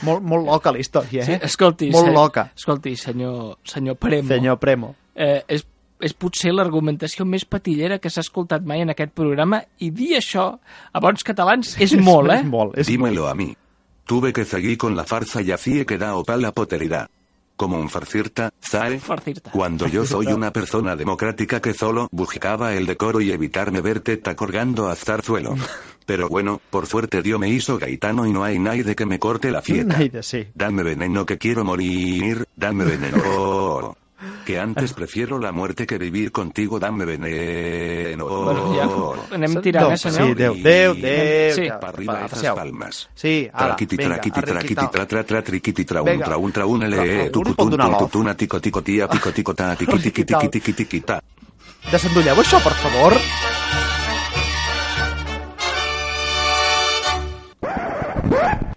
molt, molt loca la història, Sí, eh? escolti, Molt se- loca, Escolti, senyor, senyor Premo. senyor Premo. Eh, és, és potser l'argumentació més patillera que s'ha escoltat mai en aquest programa i dir això a bons catalans és molt, eh? És molt, és Dímelo a mí. Tuve que seguir con la farsa y así he quedado para la poteridad. como un farcirta, ¿sabe? Farcirta. Cuando yo soy una persona democrática que solo buscaba el decoro y evitarme ver teta colgando hasta el suelo. Pero bueno, por suerte Dios me hizo gaitano y no hay nadie que me corte la fiesta. Naide, sí. Dame veneno que quiero morir, dame veneno. Que antes prefiero la muerte que vivir contigo, dame veneno. Bueno, ja anem tirant, eh, Sí, senyor? Déu, Déu, Déu. Sí. que- Pa arriba esas passeu. palmas. Sí, ala, Traquiti, vinga, traquiti, traquiti, tra, tra, tra, triquiti, tra, un, tra, un, tra, un, le, tu, pot tu, donar tu, l'off. tu, una, tico, tico, tia, pico, tico, ta, tiqui, tiqui, tiqui, tiqui, tiqui, ta. Desendolleu això, per favor.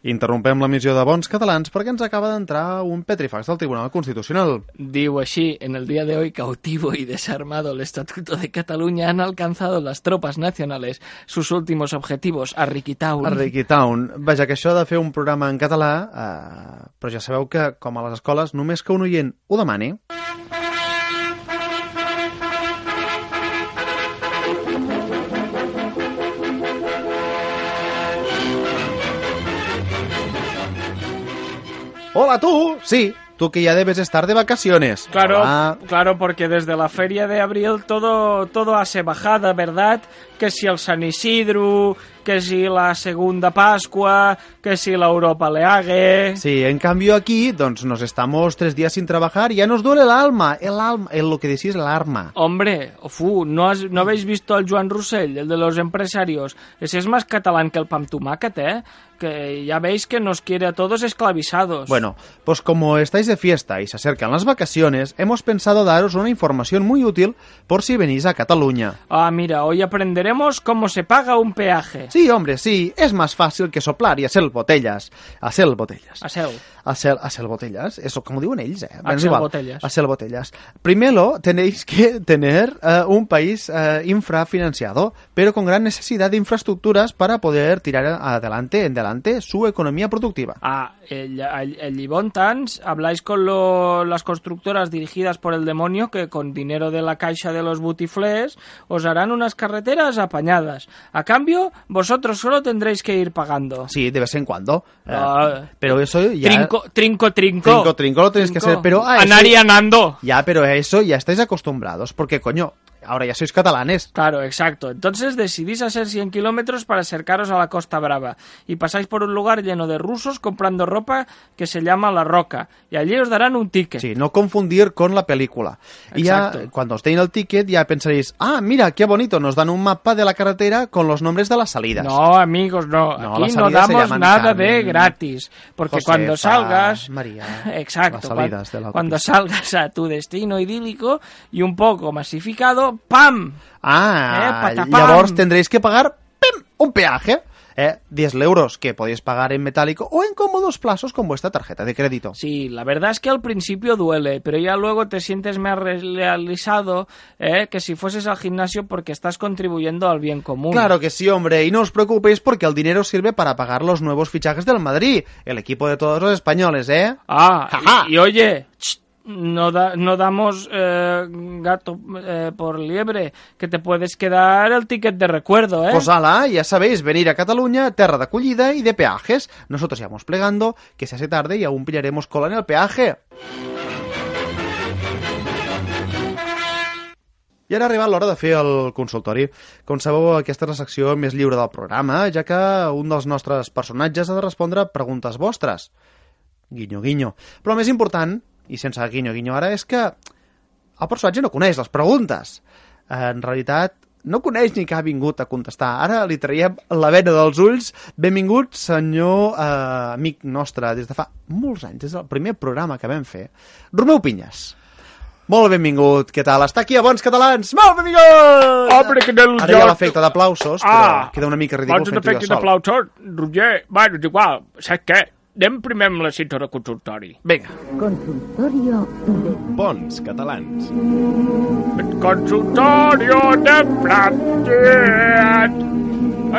Interrompem la missió de Bons Catalans perquè ens acaba d'entrar un petrifax del Tribunal Constitucional. Diu així, en el día de hoy cautivo y desarmado el Estatuto de Cataluña han alcanzado las tropas nacionales sus últimos objetivos. A Ricky Town. Vaja, que això de fer un programa en català, eh, però ja sabeu que, com a les escoles, només que un oient ho demani, Hola, tú. Sí, tú que ya debes estar de vacaciones. Claro, Hola. claro, porque desde la feria de abril todo, todo hace bajada, ¿verdad? Que si el San Isidro, que si la segunda Pascua, que si la Europa League... Sí, en cambio aquí, doncs, nos estamos tres días sin trabajar y ya nos duele el alma. El alma, el, lo que decís, el arma. Hombre, fu, ¿no, has- ¿no habéis visto al Joan Roussel, el de los empresarios? Ese es más catalán que el Tomàquet, ¿eh? Que ya veis que nos quiere a todos esclavizados. Bueno, pues como estáis de fiesta y se acercan las vacaciones, hemos pensado daros una información muy útil por si venís a Cataluña. Ah, mira, hoy aprenderemos cómo se paga un peaje. Sí, hombre, sí, es más fácil que soplar y hacer botellas. Hacer botellas. A. Hacer, hacer botellas, eso como diuen ells, eh? Hacer igual. botellas. Hacer botellas. Primero tenéis que tener eh, un país eh, infrafinanciado, pero con gran necesidad de infraestructuras para poder tirar adelante, en adelante su economía productiva. Ah, el, el, el Libontans, habláis con lo- las constructoras dirigidas por el demonio que con dinero de la caixa de los butiflés os harán unas carreteras apañadas. A cambio, vosotros solo tendréis que ir pagando. Sí, de vez en cuando. Ah. pero eso ya... Trinco, trinco, trinco. Trinco, trinco lo tenéis que hacer, pero... ah, eso- anando. Ya, pero a eso ya estáis acostumbrados, porque coño, ahora ya sois catalanes. Claro, exacto. Entonces decidís hacer 100 kilómetros para acercaros a la Costa Brava y pasáis por un lugar lleno de rusos comprando ropa que se llama La Roca y allí os darán un ticket. Sí, no confundir con la película. Y ya, cuando os den el ticket, ya pensaréis, ah, mira, qué bonito, nos dan un mapa de la carretera con los nombres de las salidas. No, amigos, no. No, Aquí no damos nada de gratis. Porque Josefa, cuando salgas... María, Exacto. las salidas cuan- de la cuando salgas a tu destino idílico y un poco masificado, ¡pam! Ah, Eh, llavors tendréis que pagar ¡pim! un peaje. Eh, 10 euros que podéis pagar en metálico o en cómodos plazos con vuestra tarjeta de crédito. Sí, la verdad es que al principio duele, pero ya luego te sientes más re- realizado eh, que si fueses al gimnasio porque estás contribuyendo al bien común. Claro que sí, hombre, y no os preocupéis porque el dinero sirve para pagar los nuevos fichajes del Madrid, el equipo de todos los españoles, ¿eh? Ah, y, y oye, no, da- no damos eh, gato eh, por liebre, que te puedes quedar el ticket de recuerdo, ¿eh? Pues ala, ya sabéis, venir a Cataluña, terra de acogida y de peajes. Nosotros ya vamos plegando, que se hace tarde y aún pillaremos cola en el peaje. I ara ha arribat l'hora de fer el consultori. Com sabeu, aquesta és la secció més lliure del programa, ja que un dels nostres personatges ha de respondre preguntes vostres. Guinyo, guinyo. Però més important, i sense guinyo, guinyo ara, és que el personatge no coneix les preguntes. En realitat, no coneix ni que ha vingut a contestar. Ara li traiem la vena dels ulls. Benvingut, senyor eh, amic nostre, des de fa molts anys, des del primer programa que vam fer. Romeu Pinyes. Molt benvingut, què tal? Està aquí a Bons Catalans! Molt benvingut! Hombre, que del Ara hi ha l'efecte d'aplausos, Ah, però queda una mica ridícul fent-ho jo sol. aplausos, Roger, bueno, és igual, saps què? Anem primer amb la cita de consultori. Vinga. Consultorio de Bons catalans. El consultorio de Platget.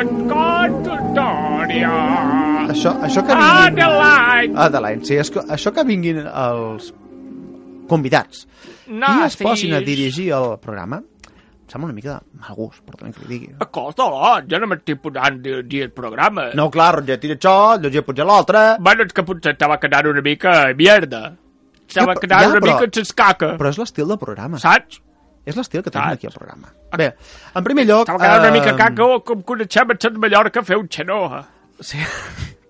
El consultorio. Això, això que Ah, vinguin... Adeline. Adeline, sí, que, això que vinguin els convidats No, i es sí. posin a dirigir el programa, sembla una mica de mal gust, perdoni que li digui. Escolta-la, jo no m'estic posant a dir el programa. No, clar, Roger tira això, Roger puja l'altre... Bueno, és que potser estava quedant una mica mierda. estava Ja, quedant ja, una però- mica sense caca. Però és l'estil del programa. Saps? És l'estil que tenim Saps? aquí al programa. Bé, en primer lloc... Estava quedant una mica eh, caca o com coneixem a Sant Mallorca fer un xenoa. Sí.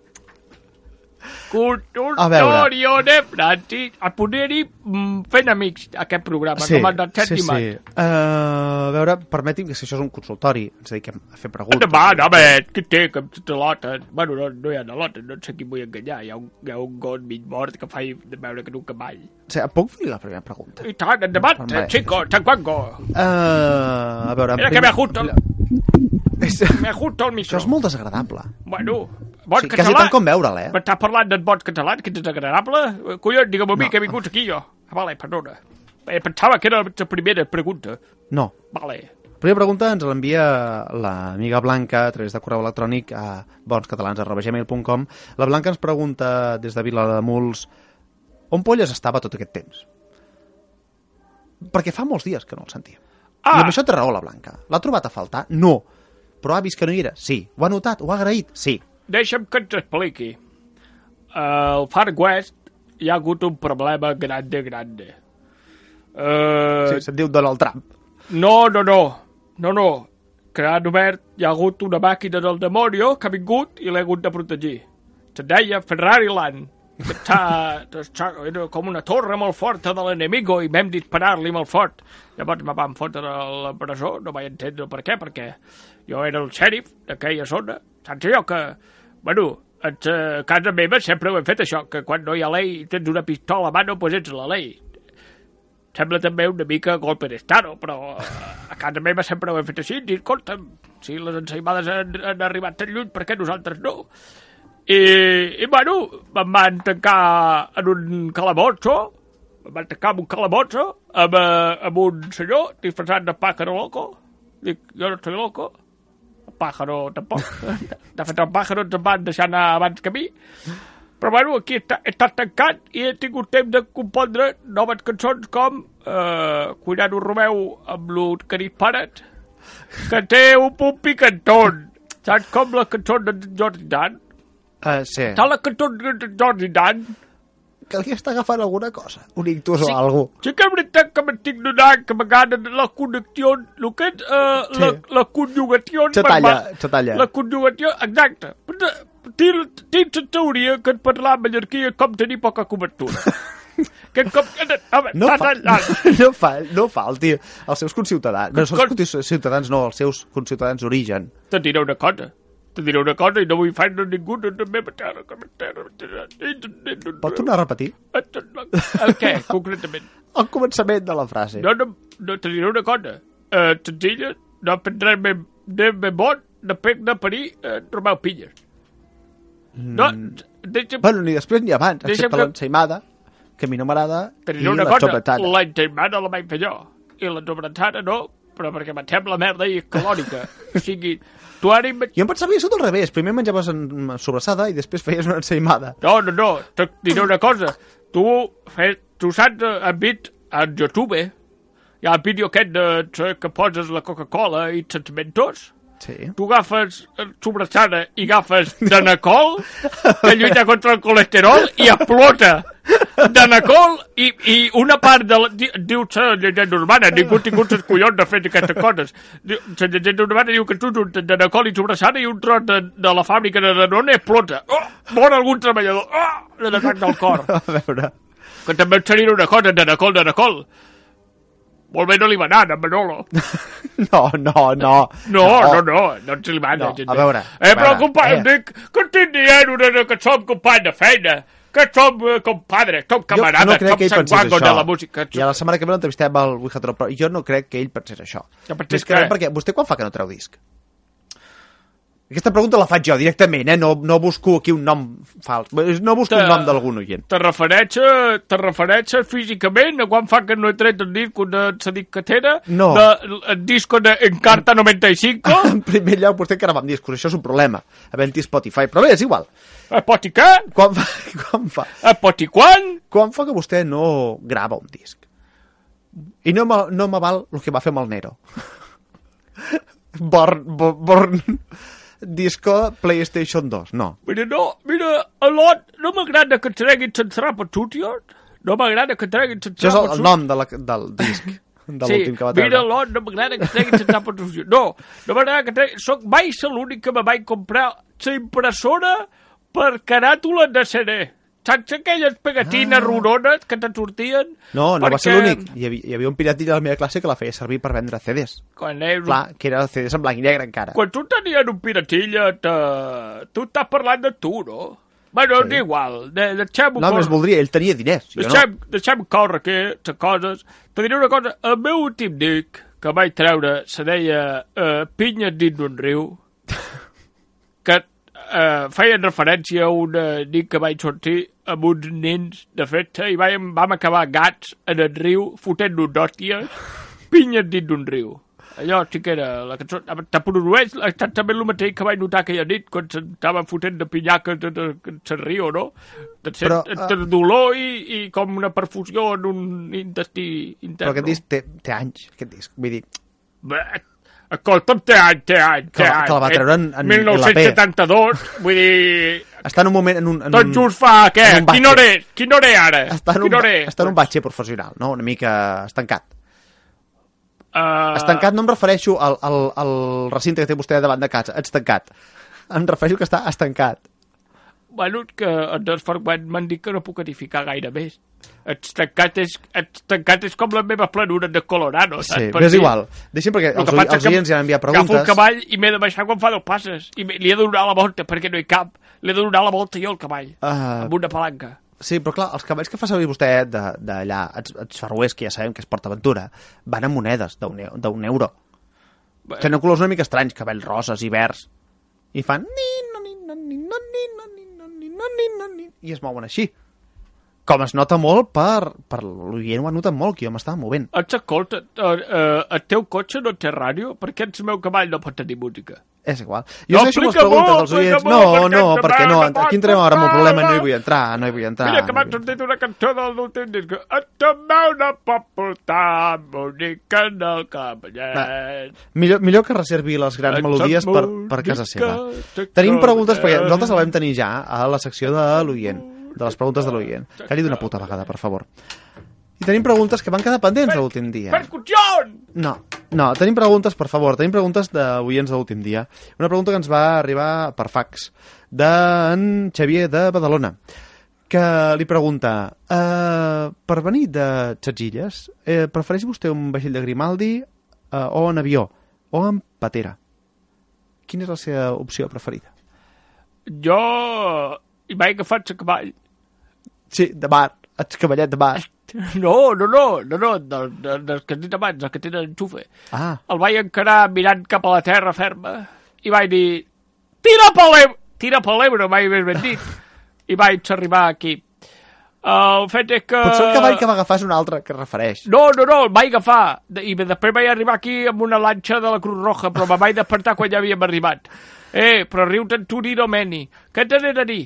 Veure. de Francis, a poder-hi mm, fent amics, aquest programa, Sí, com el del sí, Set sí. Uh, a veure, permeti'm que si això és un consultori, ens dediquem a fer preguntes. Endavant, home, què té, que te lotes? Bueno, no, no hi ha lotes, no sé qui vull enganyar. Hi ha un, hi ha un got mig mort que fa de veure que en un cavall. O sigui, puc fer la primera pregunta? I tant, endavant, Home. eh, chico, Changuango. Uh, a veure... Mira que primer- me justo, És- me justo el Això micro. és molt desagradable. Bueno, bon Sí, quasi català. tant com veure'l, eh? M'estàs parlant d'en bon català, que és desagradable? Eh, Collons, digue'm a mi No. que he vingut aquí jo. Ah, vale, perdona. Eh, pensava que era la primera pregunta. No. Vale. Primera pregunta ens l'envia l'amiga Blanca a través de correu electrònic a bonscatalans.gmail.com La Blanca ens pregunta des de Vilademuls on polles estava tot aquest temps? Perquè fa molts dies que no el sentíem. Ah. I amb això té raó la Blanca. L'ha trobat a faltar? No. Però ha vist que no hi era? Sí. Ho ha notat? Ho ha agraït? Sí. Deixa'm que ens expliqui. Al Far West hi ha hagut un problema grande, grande. Uh, sí se'n diu Donald Trump. No, no, no. No, no. Que han obert, hi ha hagut una màquina del demonio que ha vingut i l'ha hagut de protegir. Se deia Ferrari Land. que Està, està, era com una torre molt forta de l'enemigo i vam disparar-li molt fort. Llavors me van fotre a la presó, no vaig entendre per què, perquè jo era el xèrif d'aquella zona. Saps allò que, bueno, ets, eh, a casa meva sempre ho hem fet això, que quan no hi ha llei i tens una pistola a mano, doncs ets la llei. Sembla també una mica golpe d'estado, però eh, a casa meva sempre ho hem fet així, i escolta'm, si les ensaïmades han, han arribat tan lluny, per què nosaltres no? I, i bueno, em van tancar en un calabozo, em van tancar en un calabozo amb, eh, amb un senyor disfressat de pájaro loco. Dic, jo no soy loco. Pájaro tampoc. De fet, el pájaro ens van deixar anar abans que a mi. Però bueno, aquí està, està tancat i he tingut temps de compondre noves cançons com eh, Cuidado Romeu amb lo que disparat, que té un punt picantón. Saps com la cançó de Jordi Dan? Uh, sí. Saps la cançó de Jordi Dan? Que li està agafant alguna cosa. Un ictus o alguna cosa. Sí que és veritat que m'estic donant que vegades la connexió, el que és la, Sí. la conjugació... Se talla, se talla. La conjugació, exacte. Tinc la teoria que en parlar mallorquí és com tenir poca cobertura. que com que... Home, No fa, tallat. no, fa, no falti als seus conciutadans. No, els seus ciutadans no, els seus conciutadans d'origen. Te diré una cosa. Te diré una cosa i no vull fer a ningú de la meva terra. Pot tornar a repetir? El què, concretament? El començament de la frase. No, no, no te diré una cosa. Uh, senzilla, no de més bon de pec de parir uh, Romeu Pilles. No, deixa'm, Bueno, ni després ni abans, excepte que- l'ensaïmada, que a mi no m'agrada, i la cosa. xopetada. La vaig fer jo. I la sobrassada no, però perquè em sembla merda i és calòrica. o sigui, tu ara... Im... Jo em pensava que això al revés. Primer menjaves en sobrassada i després feies una ensaïmada. No, no, no, te diré una cosa. Tu, fe, tu saps, has vist a YouTube, hi ha el vídeo aquest de, que poses la Coca-Cola i els mentos? Sí. Tu agafes sobrassada i agafes Danacol, que lluita contra el colesterol, i explota Danacol i, i una part de la... di- Diu la llegenda urbana, ningú ha tingut els collons de fer aquestes coses. Diu, la llegenda urbana diu que tu juntes Danacol i sobrassada i un tros de, de la fàbrica de Danone explota. Oh, mor algun treballador. Oh, de l'atac del cor. A veure... Que també et seria una cosa, Danacol, Danacol. Molt bé no li va anar, a Manolo. No, no, no. No, no, no, no ens li va anar. No, a veure, Eh, a però, veure, company, eh. dic que estic dient una, que som company de feina, que som eh, compadres, som Jo camarades, no crec som que ell pensés sanguangos això. de la música. I a la setmana que ve l'entrevistem al Wihatro, però jo no crec que ell pensés això. Que pensés que perquè vostè quan fa que no treu disc? Aquesta pregunta la faig jo directament, eh? No, no busco aquí un nom fals. No busco un Te- nom d'algun oient. Te refereixes, te refereixes físicament a quan fa que no he tret el disco de la discatera? No. De, el disco de Encarta 95? En primer lloc, vostè que ara amb discos, això és un problema. Havent-hi Spotify, però bé, és igual. A poti què? Quan fa, quan fa, A poti quan? quan fa que vostè no grava un disc? I no no me val el que va fer amb el Nero. Born, bo- born, disco PlayStation 2, no. Mira, no, mira, a lot, no m'agrada que treguin sense rapa tutions. no m'agrada que treguin sense Això és el, el nom de la, del disc, de sí, que va treure. mira-lo, no m'agrada que treguin sense àpat sucio. No, no m'agrada que treguin... Soc mai ser l'únic que me vaig comprar la impressora per caràtula de CD. Saps aquelles pegatines Ah. rorones que te sortien? No, no va ser Perquè l'únic. Hi, havia, hi havia un piratillo a la meva classe que la feia servir per vendre CDs. Quan, és, Clar, que era CDs en blanc i negre encara. quan tu tenies un piratilla, te... tu estàs parlant de tu, no? Bueno, Sí. és igual, de, deixem-ho No, més voldria, ell tenia diners. Jo no. Deixem, deixem córrer aquí les coses. Te diré una cosa, el meu últim disc que vaig treure se deia uh, Pinyes dins d'un riu, que uh, feien referència a un nit que vaig sortir amb uns nens de festa i vam, vam acabar gats en el riu fotent un hòsties, pinyes dins d'un riu. Allò sí que era la cançó. Te produeix exactament el mateix que vaig notar aquella nit quan s'estaven fotent de pinyaques en el riu, no? De ser, Però, Però, eh, entre dolor i, i com una perfusió en un intestí intern. Però aquest disc té, té anys, aquest disc. Vull dir, Bé, escolta'm, té any, té any, Que té la- any. que la va treure en- en 1972, vull dir... està en un moment... En un, en Tot un, just fa, què? batxe. hora és? Quina hora és ara? Està en un, hora està en un batxe professional, no? Una mica estancat. Uh, Estancat no em refereixo al, al, al recinte que té vostè davant de casa, estancat. Em refereixo que està estancat. Bueno, que en els fragments m'han dit que no puc edificar gaire més. Estancat és, estancat és com les meves planures de Colorado, Sí, saps? però és igual. Deixi'm perquè El els, els oients ja han enviat Agafo el preguntes. cavall i m'he de baixar quan fa dos passes. I li he de donar la volta perquè no hi cap. Li he de donar la volta jo al cavall. Ah. Amb una palanca. Sí, però clar, els cavalls que fa servir vostè de- d'allà, els, els ferroers, que ja sabem que és PortAventura, van a monedes d'un eu- d'un euro. Bé. Tenen colors una mica estranys, cavalls roses i verds. I fan... Ni, no, ni, no, ni, no, ni, no, ni, no, ni, I es mouen així. Com es nota molt per... per L'oient ho ha notat molt, que jo m'estava movent. Escolta, uh, uh, el teu cotxe no té ràdio? Per què el meu cavall no pot tenir música? És igual. Jo No, amb les preguntes dels oients. No, molt, no, perquè perquè no. Aquí entrem ara amb un problema, no hi vull entrar, no hi vull entrar. Mira que no m'ha hi vull- sortit una cançó del l'últim disc. Et meu no pot portar música en el cavallet. Millor, millor que reservi les grans Ets melodies per, per casa seva. Tenim preguntes, perquè nosaltres la vam tenir ja a la secció de l'oient, de les preguntes de l'oient. Calli d'una puta vegada, per favor. I tenim preguntes que van quedar pendents l'últim dia. Percussió! No, no, tenim preguntes, per favor, tenim preguntes d'oients de l'últim dia. Una pregunta que ens va arribar per fax, d'en Xavier de Badalona, que li pregunta, eh, per venir de Txatxilles, eh, prefereix vostè un vaixell de Grimaldi eh, o en avió, o en patera? Quina és la seva opció preferida? Jo hi vaig agafar el cavall. Sí, de mar, ets cavallet de mar. No, no, no, no, no, del, del, del que he dit abans, el que tenen enxufe. Ah, El vaig encarar mirant cap a la terra ferma i vaig dir, tira per l'Ebre, tira per l'Ebre, mai més ben dit. I vaig arribar aquí. El fet és que... potser el cavall que va agafar és un altre que refereix. No, no, no, el vaig agafar. I després vaig arribar aquí amb una lanxa de la Cruz Roja, però me vaig despertar quan ja havíem arribat. Eh, però riu-te'n tu, Nino Meni. Què t'he de dir?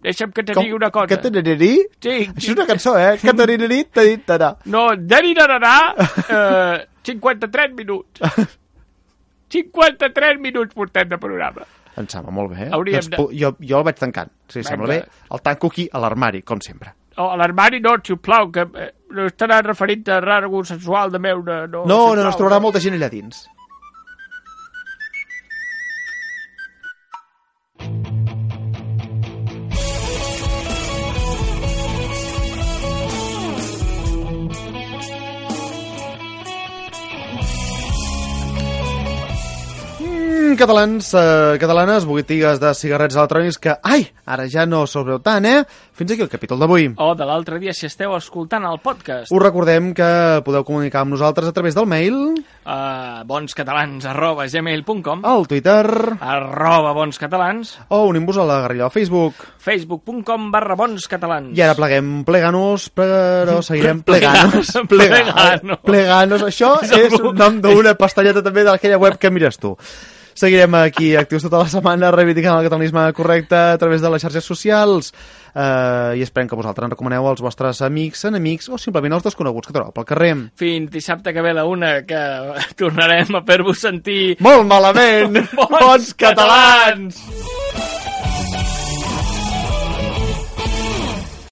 Deixa'm que te digui una cosa. Que t'anirí? Sí. Això és una cançó, eh? Que t'anirí, t'ha dit t'anà. No, d'Eri Nararà, eh, 53 minuts. 53 minuts portem de programa. Em sembla molt bé. Eh? Hauríem doncs, de- jo, jo el vaig tancant. Si Vinga. sembla bé, el tanco aquí a l'armari, com sempre. O a l'armari no, sisplau, que eh, no estarà referint a algú sexual de meu... No, No, no, no, es trobarà molta gent allà dins. Catalans, eh, catalanes, botigues de cigarrets electrònics que, ai, ara ja no veu tant, eh? Fins aquí el capítol d'avui. O de l'altre dia, si esteu escoltant el podcast. Us recordem que podeu comunicar amb nosaltres a través del mail, Uh, bonscatalans arroba gmail.com al Twitter arroba bonscatalans o unim-vos a la guerrilla al Facebook. facebook.com barra bonscatalans I ara pleguem pleganos, però seguirem pleganos. Plegano. Pleganos, això és un nom d'una pastalleta també d'aquella web que mires tu. Seguirem aquí actius tota la setmana reivindicant el catalanisme correcte a través de les xarxes socials eh, i esperem que vosaltres en recomaneu als vostres amics, enemics o simplement als desconeguts que trobeu pel carrer. fins dissabte que ve la una que tornarem a fer-vos sentir Molt malament! Bons catalans!